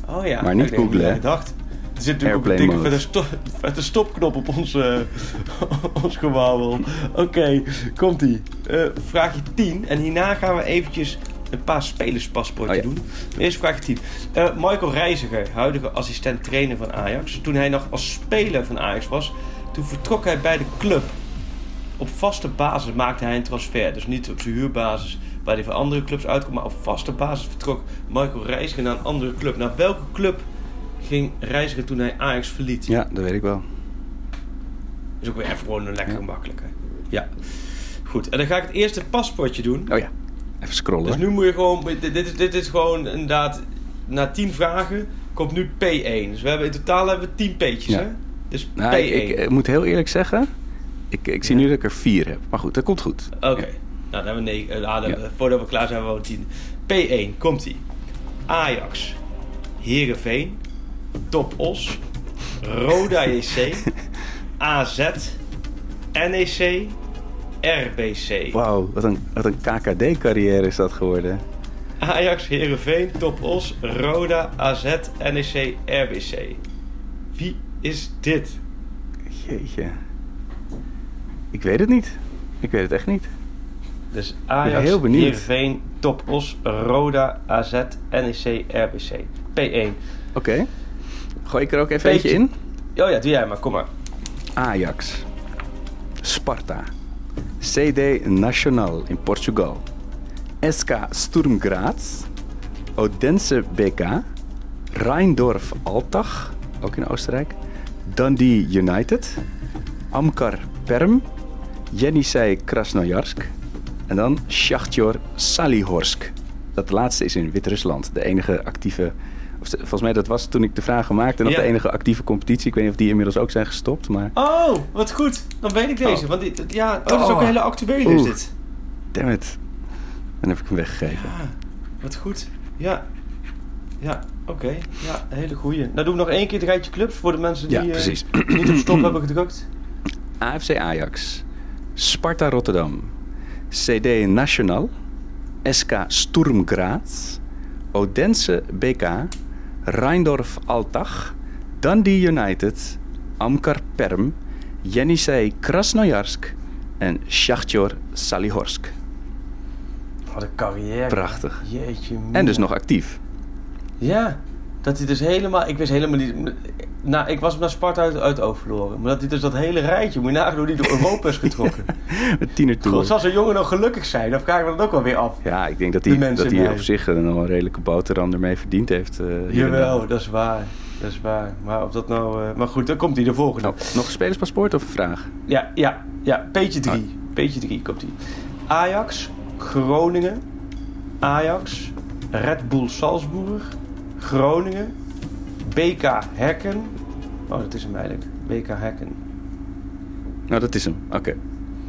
Oh ja. Maar niet googlen, hè? Ik dacht. Er zit natuurlijk ook een dikke vette, sto vette stopknop op ons, eh ons gewauwel. Oké, komt-ie. Eh, vraagje 10. En hierna gaan we eventjes een paar spelerspaspoorten Oh ja. doen. Eerst vraagje 10. Eh, Michael Reiziger, huidige assistent-trainer van Ajax. Toen hij nog als speler van Ajax was, toen vertrok hij bij de club. Op vaste basis maakte hij een transfer. Dus niet op zijn huurbasis, waar hij voor andere clubs uitkomt. Maar op vaste basis vertrok Michael Reiziger naar een andere club. Naar welke club ging Reiziger toen hij Ajax verliet? Ja, dat weet ik wel. is ook weer even gewoon een lekker makkelijk. Hè? Ja. Goed, en dan ga ik het eerste paspoortje doen. Oh ja, even scrollen. Dus nu moet je gewoon... Dit, dit, is, dit is gewoon inderdaad... Na 10 vragen komt nu P1. Dus we hebben in totaal hebben we 10 P'tjes, Ja. hè? Dus Nou, P1. ik, ik, moet heel eerlijk zeggen, ik, ik zie Ja. nu dat ik er vier heb. Maar goed, dat komt goed. Oké. Nou, dan hebben we negen. eh, ah, dan- Ja. Voordat we klaar zijn, hebben we tien. P1, komt ie. Ajax, Heerenveen, Top Os, Roda JC, AZ, NEC, RBC. Wauw, wat een, wat een KKD-carrière is dat geworden. Ajax, Heerenveen, Top Os, Roda, AZ, NEC, RBC. Wie is dit? Jeetje. Ik weet het niet. Ik weet het echt niet. Dus Ajax, heel benieuwd. Heerenveen, Top Os, Roda, AZ, NEC, RBC. P1. Oké. Gooi ik er ook even Beetje. eentje in? Oh ja, doe jij maar, kom maar. Ajax. Sparta. CD Nacional in Portugal. SK Sturm Graz. Odense BK. Rheindorf Altach, ook in Oostenrijk. Dundee United. Amkar Perm. Jenisej Krasnojarsk. En dan Shakhtar Salihorsk. Dat laatste is in Wit-Rusland. De enige actieve... Volgens mij dat was toen ik de vragen maakte nog Ja. de enige actieve competitie. Ik weet niet of die inmiddels ook zijn gestopt, maar... Oh, wat goed. Dan weet ik deze. Oh. Want dit, ja, dat is ook Oh. een hele actuele is dit. Damn it. Dan heb ik hem weggegeven. Wat goed. Ja. Ja, oké. Ja, een hele goeie. Nou, doe ik nog één keer het rijtje clubs voor de mensen die Ja, eh, niet op stop hebben gedrukt. AFC Ajax, Sparta Rotterdam, CD Nacional, SK Sturm Graz, Odense BK, Rheindorf Altach, Dundee United, Amkar Perm, Jenisej Krasnojarsk en Shakhtar Salihorsk. Wat een carrière. Prachtig. Jeetje. En dus nog actief. Ja, dat hij dus helemaal... Ik wist helemaal niet... Nou, ik was naar Sparta uit, uit overloren. Maar dat hij dus dat hele rijtje... Moet je nagaan hoe die door Europa is getrokken. Met tienertour. God, zal zo'n jongen nog gelukkig zijn? Dan vraag ik me dat ook wel weer af. Ja, ik denk dat hij, dat hij op zich eh, nog een redelijke boterham ermee verdiend heeft. hier en Jawel, dat is waar. Dat is waar. Maar of dat nou... eh, maar goed, dan komt hij de volgende. Oh, nog een spelerspaspoort of een vraag? Ja, ja, ja. Peetje 3. Peetje 3 komt hij. Ajax, Groningen, Ajax, Red Bull Salzburg, Groningen, BK Hekken. Oh, dat is hem eigenlijk. BK Hekken. Nou, dat is hem. Oké.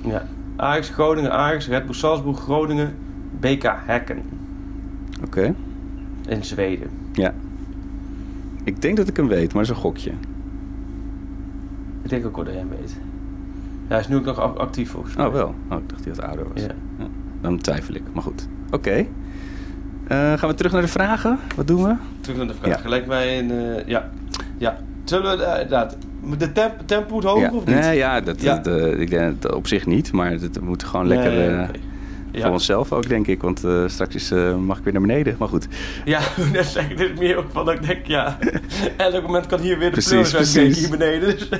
Ja. Ajax, Groningen, Ajax, Red Bull Salzburg, Groningen, BK Hekken. Oké. In Zweden. Ja. Ik denk dat ik hem weet, maar dat is een gokje. Ik denk ook wel dat jij hem weet. Ja, hij is nu ook nog ac- actief volgens mij. Oh, wel. Oh, ik dacht dat hij wat ouder was. Ja. Dan twijfel ik, maar goed. Oké. Gaan we terug naar de vragen? Wat doen we? Terug naar de vraag. Ja. Gelijk mij in... eh, ja. Ja. Zullen we eh, inderdaad... De temp, tempo moet hoger ja. of niet? Nee, ja, dat, Ja. dat, eh, ik denk dat op zich niet, maar dat moet gewoon lekker Nee, eh. Ja. voor onszelf ook, denk ik. Want eh, straks is, eh, mag ik weer naar beneden. Maar goed. Ja, net zeggen, dit is meer ook van dat ik denk, ja. Elk moment kan hier weer de uitbreken precies. hier beneden. Dus.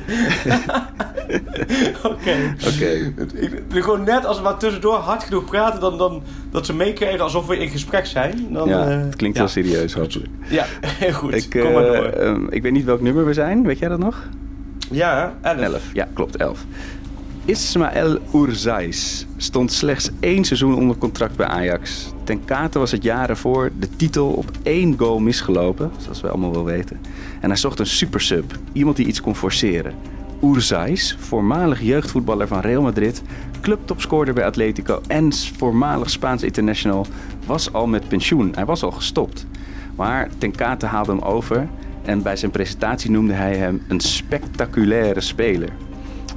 Oké. Oké. Ik- Gewoon net als we maar tussendoor hard genoeg praten, dan, dan dat ze meekrijgen alsof we in gesprek zijn. Dan, Ja, eh, het klinkt ja. heel serieus, hopelijk. Ja, heel goed. Ik, Kom maar door. ehm, ik weet niet welk nummer we zijn. Weet jij dat nog? Ja, 11. 11. Ja, klopt, 11. Ismaël Ourzais stond slechts één seizoen onder contract bij Ajax. Ten Kate was het jaar ervoor de titel op één goal misgelopen, zoals we allemaal wel weten. En hij zocht een supersub, iemand die iets kon forceren. Ourzais, voormalig jeugdvoetballer van Real Madrid, clubtopscorer bij Atletico en voormalig Spaans international, was al met pensioen. Hij was al gestopt. Maar Ten Kate haalde hem over en bij zijn presentatie noemde hij hem een spectaculaire speler.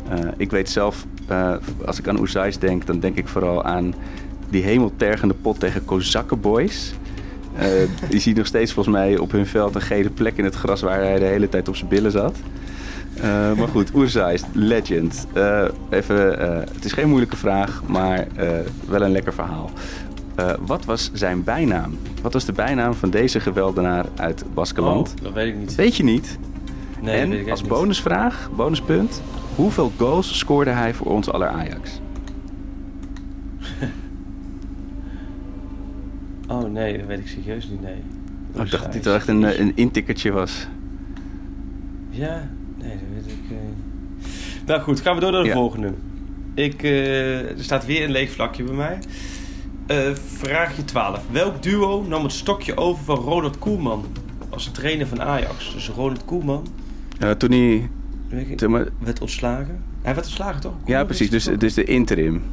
Eh, ik weet zelf, eh, als ik aan Oezais denk, dan denk ik vooral aan die hemeltergende pot tegen Kozakkenboys. Eh die ziet nog steeds volgens mij op hun veld een gele plek in het gras waar hij de hele tijd op zijn billen zat. Maar goed, Oezais, legend. Even, het is geen moeilijke vraag, maar wel een lekker verhaal. Wat was zijn bijnaam? Wat was de bijnaam van deze geweldenaar uit Baskeland? Oh, dat weet ik niet. Weet je niet? Nee, dat weet ik en als bonusvraag, bonuspunt, hoeveel goals scoorde hij voor ons aller Ajax? Oh nee, dat weet ik serieus niet, nee. Oh, ik dacht dat dit wel echt een, eh, een intikkertje was. Ja, nee, dat weet ik. eh. Nou goed, gaan we door naar de Ja. volgende. Ik, eh, er staat weer een leeg vlakje bij mij. Vraagje 12. Welk duo nam het stokje over van Ronald Koeman als trainer van Ajax? Dus Ronald Koeman Ja, toen hij... toen maar- werd ontslagen. Hij werd ontslagen toch? Ja, precies. Dus, het dus de interim.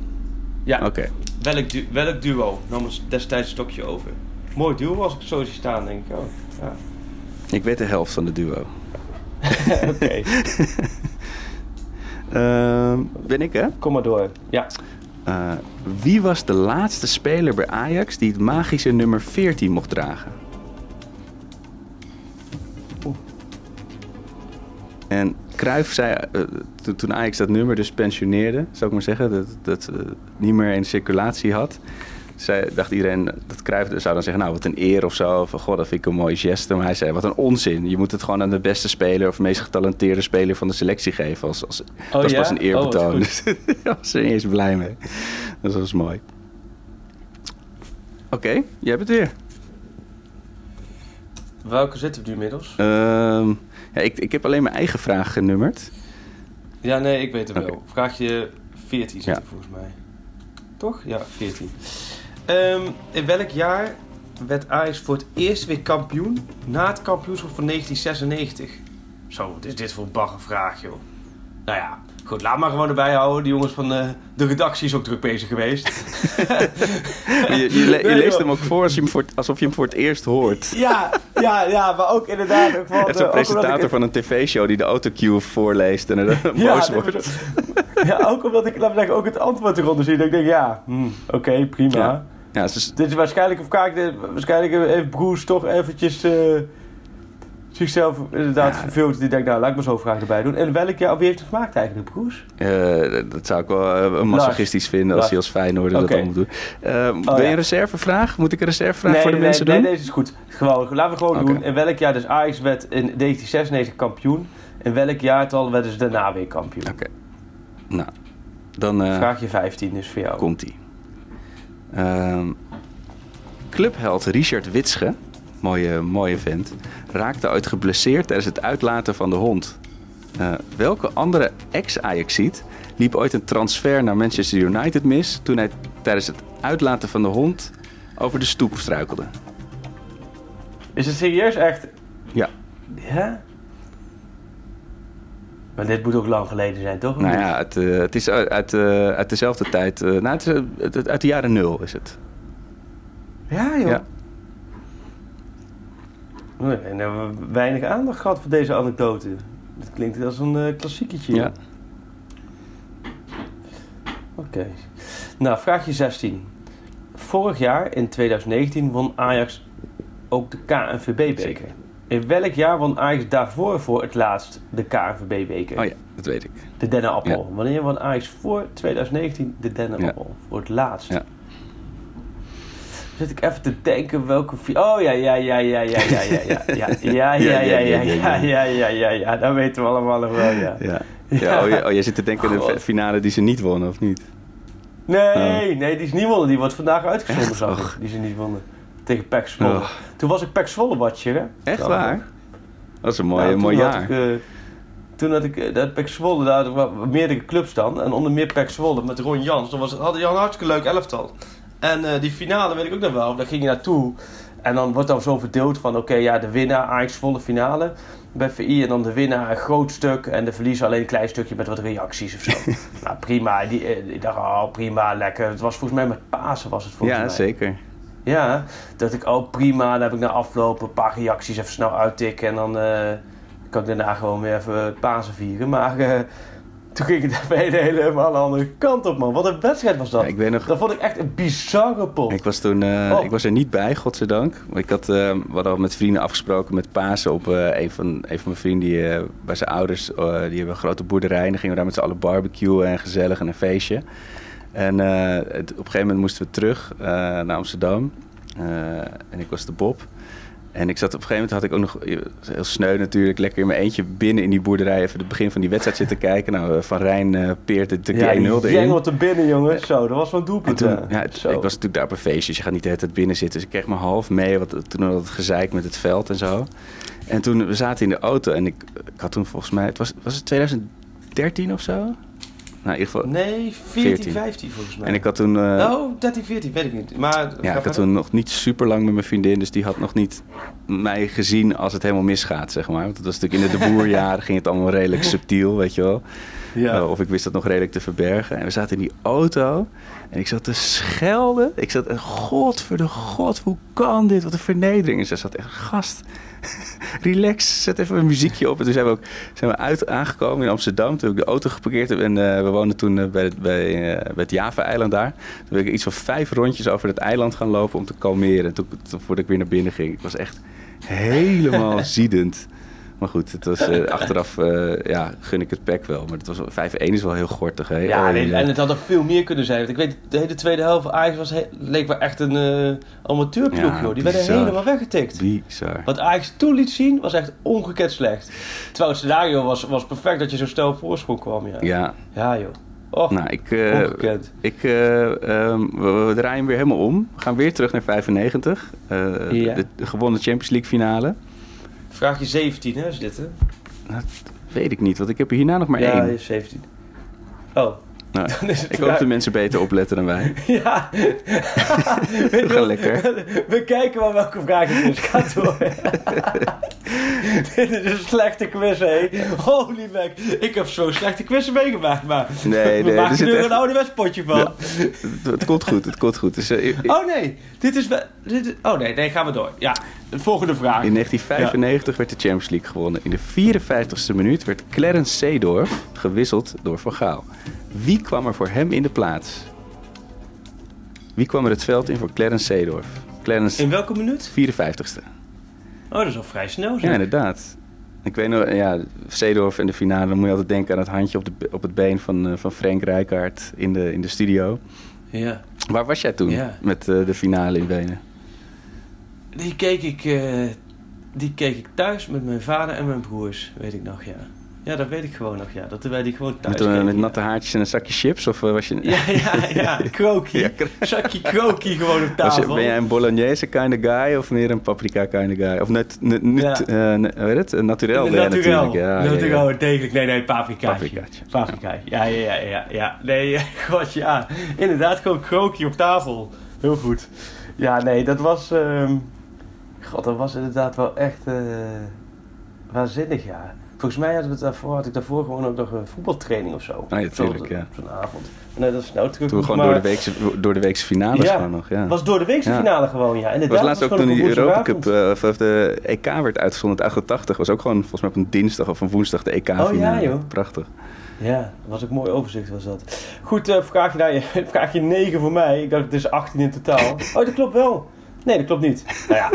Ja, Oké. welk, du- welk duo nam het destijds het stokje over? Mooi duo als ik het zo zie staan, denk ik. Oh, ja. Ik weet de helft van de duo. Oké, Ehm, ben ik, hè? kom maar door. Ja. Eh, wie was de laatste speler bij Ajax die het magische nummer 14 mocht dragen? En Cruijff zei, eh, to- toen Ajax dat nummer dus pensioneerde, zou ik maar zeggen, dat dat eh, niet meer in circulatie had, zei, dacht iedereen dat Cruijff zou dan zeggen, nou wat een eer of zo, of god dat vind ik een mooie geste. Maar hij zei, wat een onzin, je moet het gewoon aan de beste speler of meest getalenteerde speler van de selectie geven. Als, als, dat is ja? pas een Oh, eerbetoon. Dus Daar was er eens blij mee. Dat was mooi. Oké, jij bent weer. Welke zitten we nu inmiddels? Ehm, ja, ik, ik heb alleen mijn eigen vraag genummerd. Ja, nee, ik weet het wel. Vraagje 14 zit Ja. er volgens mij. Toch? Ja, 14. Ehm, in welk jaar werd Ajax voor het eerst weer kampioen na het kampioenschap van 1996? Zo, wat is dit voor een baggervraag, joh. Nou ja, goed, laat maar gewoon erbij houden. Die jongens van eh, de redactie is ook druk bezig geweest. Je, je, le- je Nee, leest hem ook voor, als je hem voor het- alsof je hem voor het eerst hoort. ja, ja, ja, maar ook inderdaad... Ook van, Echt zo'n presentator van een tv-show die de autocue voorleest en er dan boos wordt. Ja, ook omdat ik, laat me zeggen, ook het antwoord eronder zie. Dat ik denk, ja, hm, oké, prima. Ja. Ja, Dit is waarschijnlijk, of waarschijnlijk heeft Broes toch eventjes eh, zichzelf inderdaad Ja. verveeld. Die denkt, nou, laat ik maar zo vraag erbij doen. En welk jaar, wie heeft het gemaakt eigenlijk, Broes? eh, dat zou ik wel eh, masochistisch vinden als Lars. hij als Feyenoorder Oké. dat allemaal doet. Eh, wil je ja. een reservevraag? Moet ik een reservevraag voor de nee, mensen nee, doen? nee, deze is goed. Gewoon, laten we gewoon doen. In welk jaar dus Ajax werd in 1996 kampioen? In welk jaartal werden ze daarna weer kampioen? Oké. Nou, dan Vraagje 15 is voor jou. komt-ie. Ehm, clubheld Richard Witsche, mooie, mooie vent, raakte ooit geblesseerd tijdens het uitlaten van de hond. Eh, welke andere ex-Ajaxiet liep ooit een transfer naar Manchester United mis toen hij tijdens het uitlaten van de hond over de stoep struikelde? Is het serieus echt? Ja. Ja? Maar dit moet ook lang geleden zijn, toch? Nou ja, het, eh, het is uit, uit, eh, uit dezelfde tijd. eh, nou, het is, eh, het- uit de jaren nul is het. Ja, joh. Ja. Nee, en hebben we weinig aandacht gehad voor deze anekdote. Dat klinkt als een eh klassieketje. Ja. Oké. Nou, vraagje 16. Vorig jaar, in 2019, won Ajax ook de KNVB-beker. In welk jaar won Ajax daarvoor voor het laatst de KNVB-beker? Oh ja, dat weet ik. De dennenappel. Wanneer won Ajax voor 2019 de dennenappel? Voor het laatst. Ja. Zit ik even te denken welke... Oh ja, ja, ja, ja, ja, ja, ja, ja, ja, ja, ja, ja, ja, ja, ja, ja, ja, ja, dat weten we allemaal nog wel, ja. Oh, oh, jij zit te denken aan de finale die ze niet wonnen, of niet? Nee, nee, die is niet wonnen. Die wordt vandaag uitgezonden, zag ik. Die ze niet wonnen. Tegen Pek Zwolle. Oh. Toen was ik Pek Zwolle watcher, hè? Echt waar? Dat is een mooi, Nou, mooi toen had jaar. Eh, toen had ik, eh, dat Pek Zwolle, daar meerdere clubs dan. En onder meer Pek Zwolle met Ron Jans. Dat was, hadden Jan een hartstikke leuk elftal. En eh, die finale weet ik ook nog wel. Daar ging je naartoe. En dan wordt dan zo verdeeld van, oké, ja, de winnaar Ajax volle finale bij VI. En dan de winnaar een groot stuk. En de verliezer alleen een klein stukje met wat reacties of zo. nou, prima. Die, eh, ik dacht, oh, prima, lekker. Het was volgens mij met Pasen was het volgens Ja, mij. zeker. Ja, dat ik, oh prima, dan heb ik na afloop een paar reacties even snel uittikken en dan eh, kan ik daarna gewoon weer even Pasen vieren. Maar toen ging het bij de helemaal de andere kant op, man. Wat een wedstrijd was dat. Ja, ik weet nog, Dat vond ik echt een bizarre pot. ik was toen, eh, Oh. ik was er niet bij, godzijdank. Ik had, eh, we hadden al met vrienden afgesproken met Pasen op eh, een, van, een van mijn vrienden die bij zijn ouders, die hebben een grote boerderij. En dan gingen we daar met z'n allen barbecuen en gezellig en een feestje. En het- op een gegeven moment moesten we terug naar Amsterdam. En ik was de Bob. En ik zat op een gegeven moment had ik ook nog heel sneu natuurlijk, lekker in mijn eentje binnen in die boerderij even het begin van die wedstrijd zitten kijken. Nou, Van Rijn uh, peert de 1-0 erin. Jengel te binnen, jongens. Zo, dat was wel een doelpunt. Toen, ja, het, ik was natuurlijk daar op een feestje, dus je gaat niet de hele tijd binnen zitten. Dus ik kreeg me half mee, wat, toen had het gezeik met het veld en zo. En toen we zaten in de auto en ik, ik had toen volgens mij, het was, was het 2013 of zo? Nou, in ieder geval nee, 14, 14, 15 volgens mij. En ik had toen... Uh, oh, 13, 14, weet ik niet. Maar, ja, ik had toen nog niet super lang met mijn vriendin, dus die had nog niet mij gezien als het helemaal misgaat, zeg maar. Want dat was natuurlijk in de, de boerjaren ging het allemaal redelijk subtiel, weet je wel. Ja. Uh, of ik wist dat nog redelijk te verbergen. En we zaten in die auto en ik zat te schelden. Ik zat, god voor de god, hoe kan dit? Wat een vernedering. En ze zat echt, gast, relax, zet even een muziekje op. En toen zijn we ook zijn we uit aangekomen in Amsterdam. Toen heb ik de auto geparkeerd en uh, we woonden toen uh, bij, het, bij, uh, bij het Java-eiland daar. Toen ben ik iets van vijf rondjes over het eiland gaan lopen om te kalmeren. Toen, toen, voordat ik weer naar binnen ging. Ik was echt helemaal ziedend. Maar goed, het was, uh, achteraf uh, ja, gun ik het pack wel. Maar het was 5-1 is wel heel gortig. Hè? Ja, nee, en het had er veel meer kunnen zijn. Want ik weet, de hele tweede helft Ajax was leek wel echt een uh, amateurploeg, ja, joh. Die werden helemaal weggetikt. Bizar. Wat Ajax toen liet zien, was echt ongekend slecht. Terwijl het scenario was, was perfect dat je zo snel voorsprong kwam. Ja, ja. ja joh. Oh, nou, ik, uh, ik, uh, um, we, we, draaien weer helemaal om. We gaan weer terug naar 95. Uh, ja. de, de gewonnen Champions League finale. Vraag je 17, hè, is dit, hè? Dat weet ik niet, want ik heb er hierna nog maar ja, één. Ja, 17. Oh. Nou, ik hoop dat mensen beter opletten dan wij. ja. we gaan lekker. We kijken wel welke vraag het is. Ga door. Dit is een slechte quiz, hé. Holy mac. Ik heb zo'n slechte quiz meegemaakt, maar... Nee, we nee. maken er echt... een ouderwets potje van. Ja, het, het, komt goed, het komt goed. Dus, uh, ik... Oh nee, dit is... Dit is... Oh nee, nee, gaan we door. Ja, de volgende vraag. In 1995 ja. werd de Champions League gewonnen. In de 54ste minuut werd Clarence Seedorf gewisseld door Van Gaal. Wie kwam er voor hem in de plaats? Wie kwam er het veld in voor Clarence Seedorf? Clarence in welke minuut? 54ste. Oh, dat is al vrij snel. Zo. Ja, inderdaad. Ik weet nog, ja, Seedorf in de finale, dan moet je altijd denken aan het handje op, de, op het been van, uh, van Frank Rijkaard in de, in de studio. Ja. Waar was jij toen ja. met uh, de finale in Wenen? Die keek, ik, uh, die keek ik thuis met mijn vader en mijn broers, weet ik nog, ja. Ja, dat weet ik gewoon nog, ja. Dat wij die gewoon thuis Met, met natte haartjes en een zakje chips? Of was je... Ja, ja, ja. Krokie. ja, zakje krokie gewoon op tafel. Je, ben jij een bolognese kind of guy of meer een paprika kind of guy? Of net, net, net ja. uh, heet het? Naturel ben natuurlijk. Ja, ja. degelijk. Nee, nee, paprika. Paprikaatje. Paprika. Ja, ja, ja, ja. ja. Nee, god, ja. Inderdaad, gewoon krokie op tafel. Heel goed. Ja, nee, dat was... Um... God, dat was inderdaad wel echt uh, waanzinnig, ja. Volgens mij had, het daarvoor, had ik daarvoor gewoon ook nog een voetbaltraining of zo. Ah, ja, tuurlijk, ja. Zo'n avond. Nee, dat is nou terug. Toen gewoon maar... door, de weekse, door de weekse finales ja, gewoon nog, ja. was door de weekse Ja. finale gewoon, ja. Inderdaad, was laatst ook toen die op een Europa Cup, uh, of de EK werd uitgezonden, het 88, was ook gewoon volgens mij op een dinsdag of een woensdag de EK finale. Oh, ja, joh. Prachtig. Ja, dat was ook mooi overzicht was dat. Goed, uh, vraagje, naar je, vraagje 9 voor mij. Ik dacht het is 18 in totaal. Oh, dat klopt wel. Nee, dat klopt niet. Nou ja.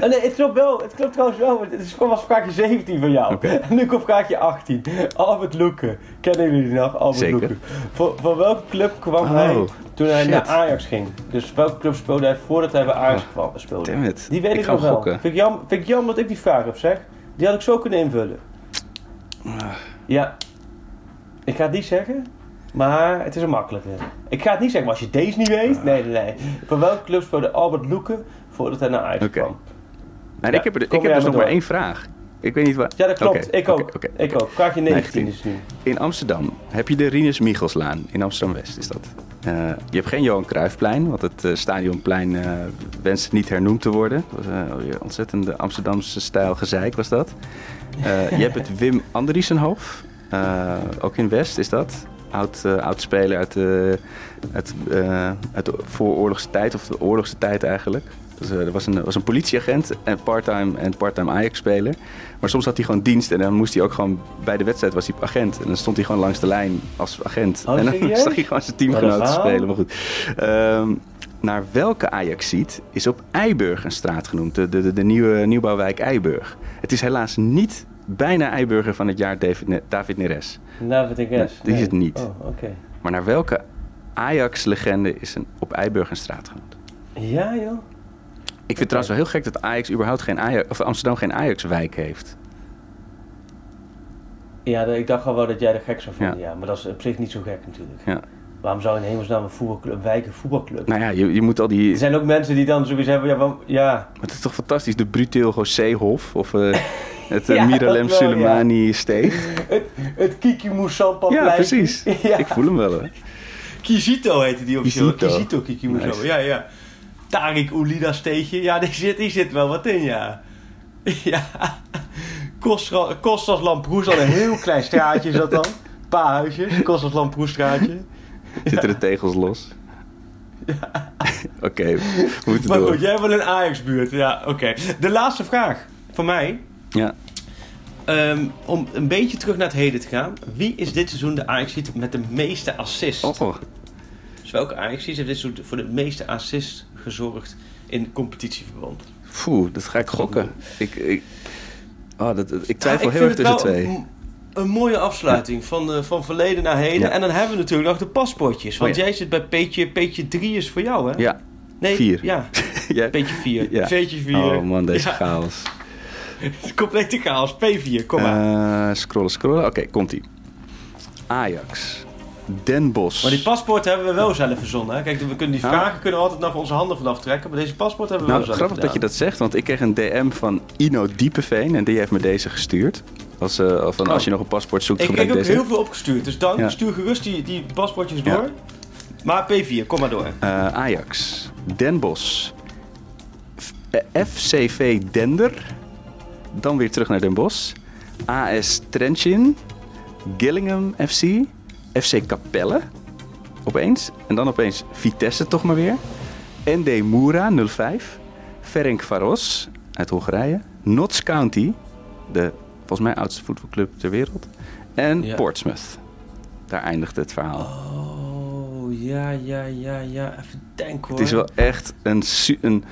Oh, nee, het klopt wel. Het klopt trouwens wel. Het is- was vraagje 17 van jou. En nu komt vraagje 18. Albert Loeken. Kennen jullie die nog? Albert Zeker. Loeken. Voor, voor welke club kwam Oh, hij toen hij shit. naar Ajax ging? Dus welke club speelde hij voordat hij bij Ajax kwam- speelde? Damn it. Die weet Ik ik, ga nog wel. Vind ik, vind ik jammer dat ik die vraag heb, zeg. Die had ik zo kunnen invullen. Ah. Ja. Ik ga het niet zeggen, maar het is een makkelijke. Ik ga het niet zeggen, maar als je deze niet weet... Nee, nee, nee. Voor welke club speelde Albert Loeken voordat hij naar Ajax kwam? Nou, Ja, ik heb, er, ik heb dus maar nog maar één vraag. Ik weet niet waar. Ja, dat klopt. Ik ook. ik ook. Vraagje 19 19. is nu. In Amsterdam heb je de Rinus Michelslaan. In Amsterdam-West is dat. Eh, je hebt geen Johan Cruijffplein, want het eh, stadionplein eh wenst niet hernoemd te worden. Dat was ontzettende Amsterdamse stijl gezeik was dat. Je hebt het Wim Andriesenhof. Ook in West is dat. Oud, oud speler uit uit de vooroorlogse tijd, of de oorlogse tijd eigenlijk. Dus, er was een, was een politieagent en part-time en part-time Ajax-speler. Maar soms had hij gewoon dienst en dan moest hij ook gewoon bij de wedstrijd was hij agent. En dan stond hij gewoon langs de lijn als agent. Oh, en dan serieus? zag hij gewoon zijn teamgenoten spelen. Maar goed. Ehm, naar welke Ajaxiet is op Eiburg een straat genoemd? De, de, de, nieuwe nieuwbouwwijk Eiburg. Het is helaas niet bijna Eiburger van het jaar David, Ne- David Neres. David Nee, die is het niet. Oh, oké. Maar naar welke Ajax-legende is een, op Eiburg een straat genoemd? Ja, joh. Ik vind het trouwens wel heel gek dat Ajax überhaupt geen Ajax, of Amsterdam geen Ajax-wijk heeft. Ja, ik dacht al wel dat jij er gek zou vinden, ja. Maar dat is op zich niet zo gek natuurlijk. Ja. Waarom zou in hemelsnaam een, voetbalclub, een wijk een voetbalclub? Nou ja, je, je moet al die... Er zijn ook mensen die dan zoiets hebben, ja, waarom- ja. Het is toch fantastisch, de Bruteel José-hof of eh, het Ja, uh, Miralem wel, ja. Soleimani-steeg. Het, het Kiki Moussampa Ja, precies. Ik voel hem wel hoor. Kizito heette die officieel. Kizito. Kizito Kiki Moussampa, Nice. ja, ja. Tarik Oulida steegje, ja, die zit, die zit wel wat in, ja. Ja. Kostas Lamproes, al een heel klein straatje is dat dan. Een paar huisjes, Kostas Lamproes straatje. Zitten de tegels los? Oké, we moeten Maar door. goed, jij wil een Ajax-buurt. Ja, oké. De laatste vraag van mij. Ja. Ehm, om een beetje terug naar het heden te gaan. Wie is dit seizoen de ajax met de meeste assists? Oh, Dus welke ajax heeft dit seizoen voor de meeste assists gezorgd in competitieverband? Poeh, dat ga ik gokken. Ik, ik, oh, dat, ik twijfel Ja, ik heel erg tussen twee. Een, een mooie afsluiting van, eh, van verleden naar heden. Ja. En dan hebben we natuurlijk nog de paspoortjes. Want Oh ja. jij zit bij Peetje, Peetje 3 is voor jou, hè? Ja, nee, vier. Ja, Peetje 4. Ja. Peetje 4. Oh man, deze chaos. Complete chaos. P4, kom maar. Eh, scrollen, scrollen. Oké, komt-ie. Ajax. Den Bosch. Maar die paspoort hebben we wel zelf verzonnen. Hè? Kijk, we kunnen die vragen kunnen we altijd nog onze handen vanaf trekken. Maar deze paspoort hebben we Nou, wel zelf grappig dat je dat zegt, want ik kreeg een DM van Ino Diepeveen en die heeft me deze gestuurd. Als, van, Oh. als je nog een paspoort zoekt, Ik gebruik heb ook deze. heel veel opgestuurd. Dus dank. Ja. Stuur gerust die, die paspoortjes Ja. door. Maar P4, kom maar door. Eh, Ajax. Den Bosch. F- FCV Dender. Dan weer terug naar Den Bosch. AS Trenchin. Gillingham FC. FC Capelle. Opeens. En dan opeens Vitesse toch maar weer. ND Moura 05. Ferenc Varos uit Hongarije. Notts County. De volgens mij oudste voetbalclub ter wereld. En Ja. Portsmouth. Daar eindigt het verhaal. Oh, ja, ja, ja, ja. Even denken hoor. Het is wel echt een, een,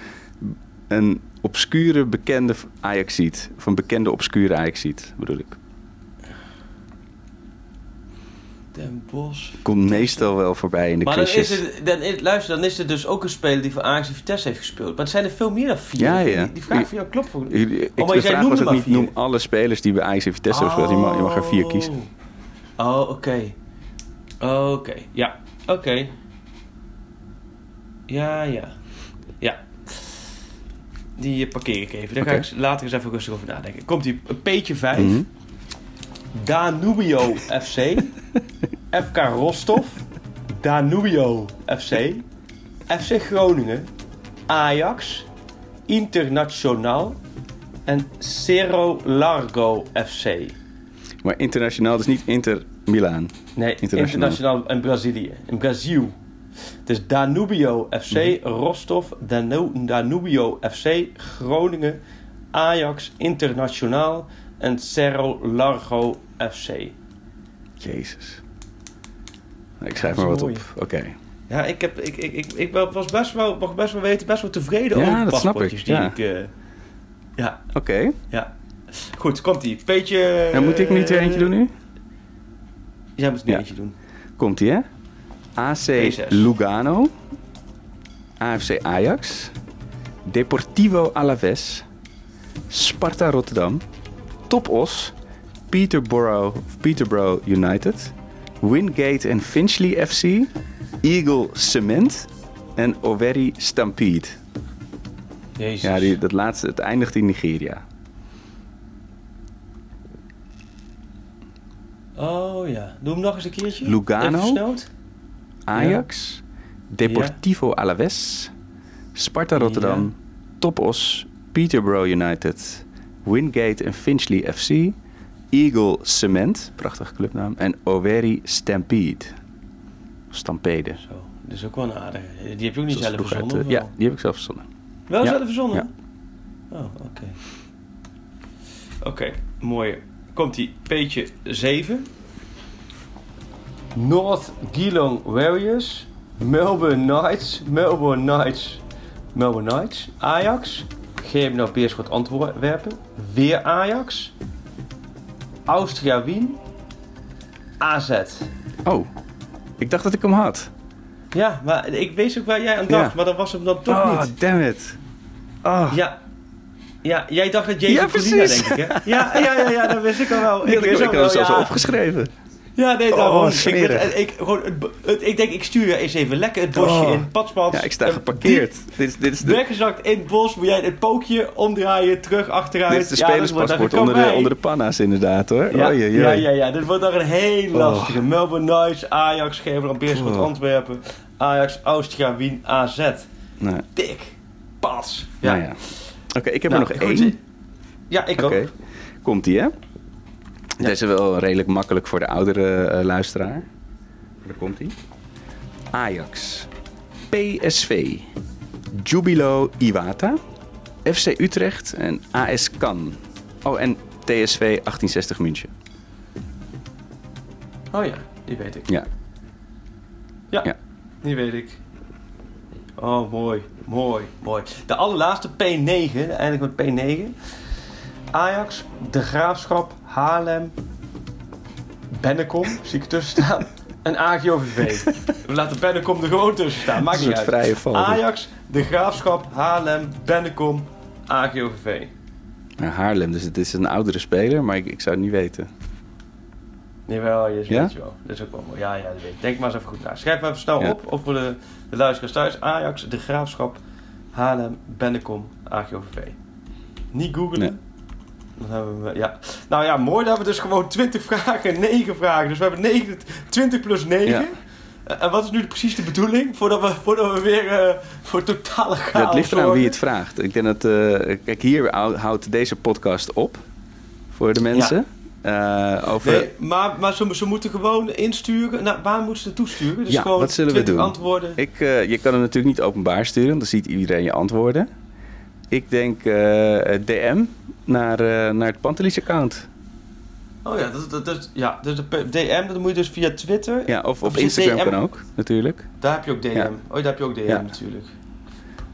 een obscure bekende Ajaxiet. Of een bekende obscure Ajaxiet, bedoel ik. Den Bosch. Komt meestal wel voorbij in de Maar dan is, het, dan, is- luister, dan is er dus ook een speler die voor Ajax en Vitesse heeft gespeeld. Maar er zijn er veel meer dan vier. Ja, Die- ja. Die, die vraag van jou klopt voor Jullie- ik, Oh, maar de jij vraag noemde was ook maar niet, vier. noem alle spelers die bij Ajax en Vitesse hebben gespeeld. Je mag, je mag er vier kiezen. Oh, oké. Oké, ja. Oké. Ja, ja. Ja. Die eh, parkeer ik even. Daar ga ik later eens even rustig over nadenken. Komt die P'tje 5. Mhm. Danubio FC. FK Rostov. Danubio FC. FC Groningen. Ajax. Internationaal. En Cerro Largo FC. Maar internationaal, dus niet Inter Milaan. Nee, Internationaal. internationaal in Brazilië. In Brazil. Dus Danubio FC, Mhm. Rostov, Danu- Danubio FC, Groningen, Ajax, Internationaal en Cerro Largo FC. Jezus. Ik schrijf maar wat mooi. op. Oké. Ja, ik, heb, ik, ik, ik, ik was best wel, mag best wel weten, best wel tevreden Ja, over de dat snap paspoortjes ik, die ja. ik... eh, ja, Oké. ja. Goed, komt ie. Beetje... En moet ik niet er eentje doen nu? Jij moet er nu Ja. eentje doen. Komt ie, hè? AC P6. Lugano. AFC Ajax. Deportivo Alaves. Sparta Rotterdam. Topos. Peterborough, Peterborough United. Wingate en Finchley FC. Eagle Cement. En Owerri Stampede. Jezus. Ja, die, dat laatste, het eindigt in Nigeria. Oh ja. Doe hem nog eens een keertje. Lugano. Ajax, Deportivo Alaves, Sparta Rotterdam, Topos, Peterborough United, Wingate en Finchley FC, Eagle Cement, prachtige clubnaam, en Owerri Stampede. Stampede. Zo, dat is ook wel een aardige. Die heb je ook niet zelf verzonnen? uit, eh, ja, die heb ik zelf verzonnen. Wel Ja. zelf verzonnen? Ja. Oh, oké. Oké, mooi. Komt die P'tje 7. North Geelong Warriors. Melbourne Knights. Melbourne Knights. Melbourne Knights. Ajax. GMNO Beerschot Antwerpen. Weer Ajax. Austria Wien. AZ. Oh, ik dacht dat ik hem had. Ja, maar ik weet ook waar jij aan dacht, Ja. maar dat was hem dan toch oh, niet. damn it. Oh, Ja. Ja, jij dacht dat Jezus Ja, Colina, denk ik, hè? Ja, ja, ja, ja, dat wist ik al wel. ik, wist ik ook had hem zelfs al opgeschreven. Ja, nee, Oh, daarom. ik, smerig. weet- ik, gewoon, het, het- ik denk, ik stuur je eens even lekker het bosje Oh. in. Patspats. Ja, ik sta geparkeerd. Dit dit is de, Weggezakt in het bos, moet jij het pookje omdraaien, terug, achteruit. dit is de spelerspaspoort onder de, onder de panna's inderdaad hoor. Ja, oei, ja, ja, ja, dit wordt nog een heel lastige. Oh. Melbourne Knights, Ajax, Geverland, Beerschot, Oh. Antwerpen, Ajax, Austria, Wien, AZ. Nou, Dik. Pas. ja. ja. Oké, ik heb Nou, er nog goed, één. Ja, ik ook. komt die hè? Deze is wel redelijk makkelijk voor de oudere eh, luisteraar. Daar komt hij. Ajax, PSV, Jubilo Iwata, FC Utrecht en AS Can. Oh, en TSV 1860 München. Oh ja, die weet ik. Ja, Ja, Ja. die weet ik. Oh, mooi. Mooi, mooi. De allerlaatste P9, eindelijk met P9. Ajax, De Graafschap, Haarlem, Bennekom, zie ik er tussen staan. En AGOVV. We laten Bennekom er gewoon tussen staan, maakt niet uit. vrije val. Ajax, De Graafschap, Haarlem, Bennekom, AGOVV. Haarlem, dus het is een oudere speler, maar ik, ik zou het niet weten. Jawel, je Ja? weet je wel. Dat is ook wel mooi. Ja, ja, dat weet ik. Denk maar eens even goed na. Schrijf maar even snel Ja. op. Of voor de, de luisteraars thuis. Ajax, De Graafschap, Haarlem, Bennekom, AGOVV. Niet googlen. Nee. Dan hebben we, ja. Nou ja, mooi. Dan hebben we dus gewoon 20 vragen en 9 vragen. Dus we hebben 9, 20 plus 9. Ja. Eh, En wat is nu precies de bedoeling? Voordat we, voordat we weer eh, voor totale chaos Ja, het ligt eraan wie het vraagt. Ik denk dat, eh, kijk, hier hou- houdt deze podcast op voor de mensen. Over, Nee, maar, maar ze, ze moeten gewoon insturen. Nou, waar moeten ze naartoe sturen? Dus Ja, gewoon wat zullen we 20 doen? antwoorden. Ik, je kan hem natuurlijk niet openbaar sturen, dan ziet iedereen je antwoorden. Ik denk DM naar, eh, naar het Pantelis-account. Oh ja, dat, dat, dat, ja, dus de DM, dat moet je dus via Twitter. Ja, of op Instagram DM? kan ook, natuurlijk. Daar heb je ook DM. Ja. Oh, daar heb je ook DM Ja. natuurlijk.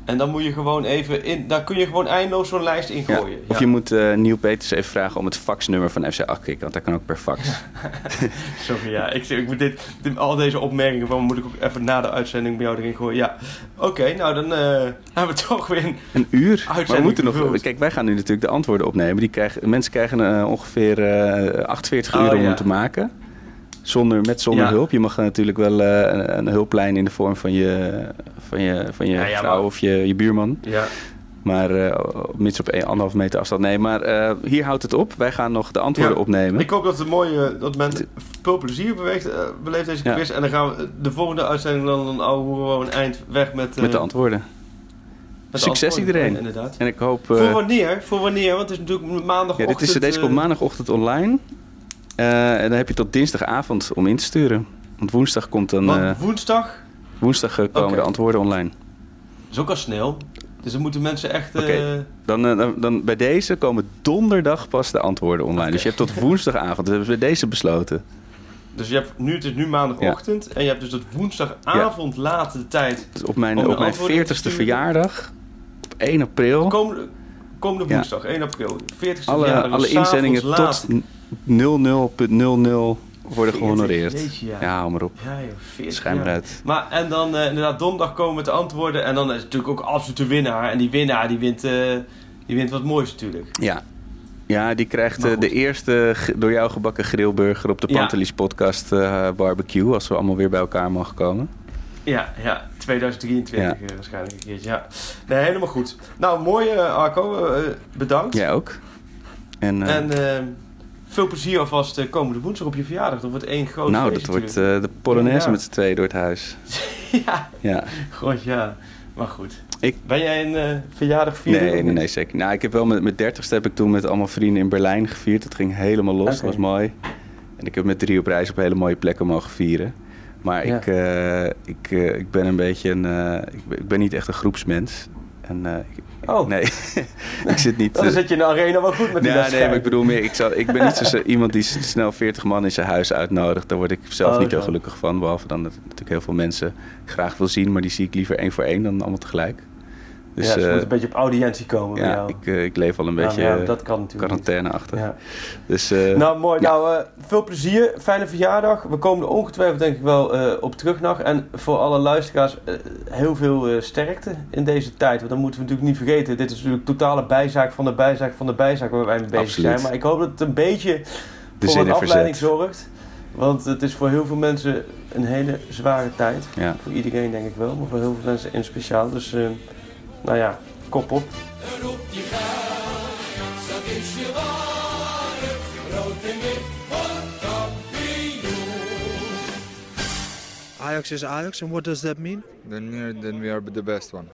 En dan moet je gewoon even in, daar kun je gewoon eindeloos zo'n lijst in Ja. Of je moet eh Nieuw Peters even vragen om het faxnummer van FC Akkik, want dat kan ook per fax. Sorry, ja. Ik, ik moet dit, dit- al deze opmerkingen van moet ik ook even na de uitzending bij jou erin gooien. Ja. Oké, nou dan eh, hebben we toch weer een... Een uur? Maar we moeten nog. gevuld. Kijk, wij gaan nu natuurlijk de antwoorden opnemen. Die krijgen, mensen krijgen eh, ongeveer eh 48 Oh, uur om ja. hem te maken. Zonder, met zonder Ja. hulp. Je mag natuurlijk wel eh, een, een hulplijn in de vorm van je, van je, van je Ja, vrouw maar- of je, je buurman. Ja. Maar eh, mits op een, anderhalf meter afstand. Nee, maar eh, hier houdt het op. Wij gaan nog de antwoorden Ja. opnemen. Ik hoop dat het mooie, dat men veel plezier beweegt, eh, beleeft deze Ja. quiz. En dan gaan we de volgende uitzending dan, we gewoon een eind weg met... met de antwoorden. met de Succes antwoorden. iedereen. Ja, inderdaad. En ik hoop. Voor wanneer? Voor wanneer? Want het is natuurlijk maandagochtend... ja, dit is, deze komt maandagochtend online. Eh, en dan heb je tot dinsdagavond om in te sturen. Want woensdag komt dan. want eh, woensdag woensdag eh, komen de antwoorden online. is ook al snel. Dus dan moeten mensen echt... Oké. eh, Dan, dan, dan bij deze komen donderdag pas de antwoorden online. Dus je hebt tot woensdagavond. Dat hebben we bij deze besloten. dus je hebt, nu, het is nu maandagochtend. En je hebt dus tot woensdagavond laat de tijd. Dus op mijn, op mijn antwoorden in te 40ste sturen. verjaardag, op 1 april, Komende, komende Ja. woensdag, 1 april. 40 alle, alle inzendingen tot 00.00 worden gehonoreerd. Jeetje, ja. Ja, hou maar op. Ja, joh, 40 Schijn maar uit. Maar en dan eh, inderdaad donderdag komen met de antwoorden. En dan is het natuurlijk ook absoluut de winnaar. En die winnaar die wint, eh, die wint wat moois natuurlijk. Ja. Ja, die krijgt eh, de eerste door jou gebakken grillburger op de. Pantelis podcast barbecue. Als we allemaal weer bij elkaar mogen komen. Ja, ja 2023 Ja. eh, waarschijnlijk een keertje. Ja. Nee, helemaal goed. Nou, mooi Arco. bedankt. Jij ook. En, En veel plezier alvast eh, komende woensdag op je verjaardag. Dat wordt één groot nou, dat wordt eh, de Polonaise Ja. met z'n tweeën door het huis. ja, Ja. god ja. Maar goed. Ik- Ben jij een eh, verjaardag vieren? Nee, nee, nee, zeker. Nou, ik heb wel met mijn dertigste heb ik toen met allemaal vrienden in Berlijn gevierd. Dat ging helemaal los, dat was mooi. En ik heb met drie op reis op hele mooie plekken mogen vieren. Maar Ja. ik, ik, ik ben een beetje een... ik, ben, ik ben niet echt een groepsmens. En, ik- Oh. Nee, ik zit niet... Dan eh, zit je in de arena wel goed met die nee, maar ik bedoel meer, ik, zou, ik ben niet zo, iemand die snel 40 man in zijn huis uitnodigt. Daar word ik zelf Oh, niet heel zo. gelukkig van. Behalve dan dat ik natuurlijk heel veel mensen graag wil zien, maar die zie ik liever één voor één dan allemaal tegelijk. Dus, ja, ze eh, moet een beetje op audiëntie komen bij ja, jou. ik, eh, ik leef al een beetje ja, dat kan natuurlijk quarantaine-achtig. Ja. Dus, eh, Nou, mooi. Nou, veel plezier. Fijne verjaardag. We komen er ongetwijfeld denk ik wel op terug nog. En voor alle luisteraars, heel veel sterkte in deze tijd. Want dat moeten we natuurlijk niet vergeten. Dit is natuurlijk totale bijzaak van de bijzaak van de bijzaak waar wij mee bezig Absoluut. zijn. Maar ik hoop dat het een beetje De voor een afleiding verzet. zorgt. Want het is voor heel veel mensen een hele zware tijd. Voor iedereen denk ik wel, maar voor heel veel mensen in speciaal. Dus, nou ja, kop op. Roep die geld, dat is je ware. Rood en wit wordt kampioen. Ajax is Ajax, and what does that mean? Then we are, then we are the best one.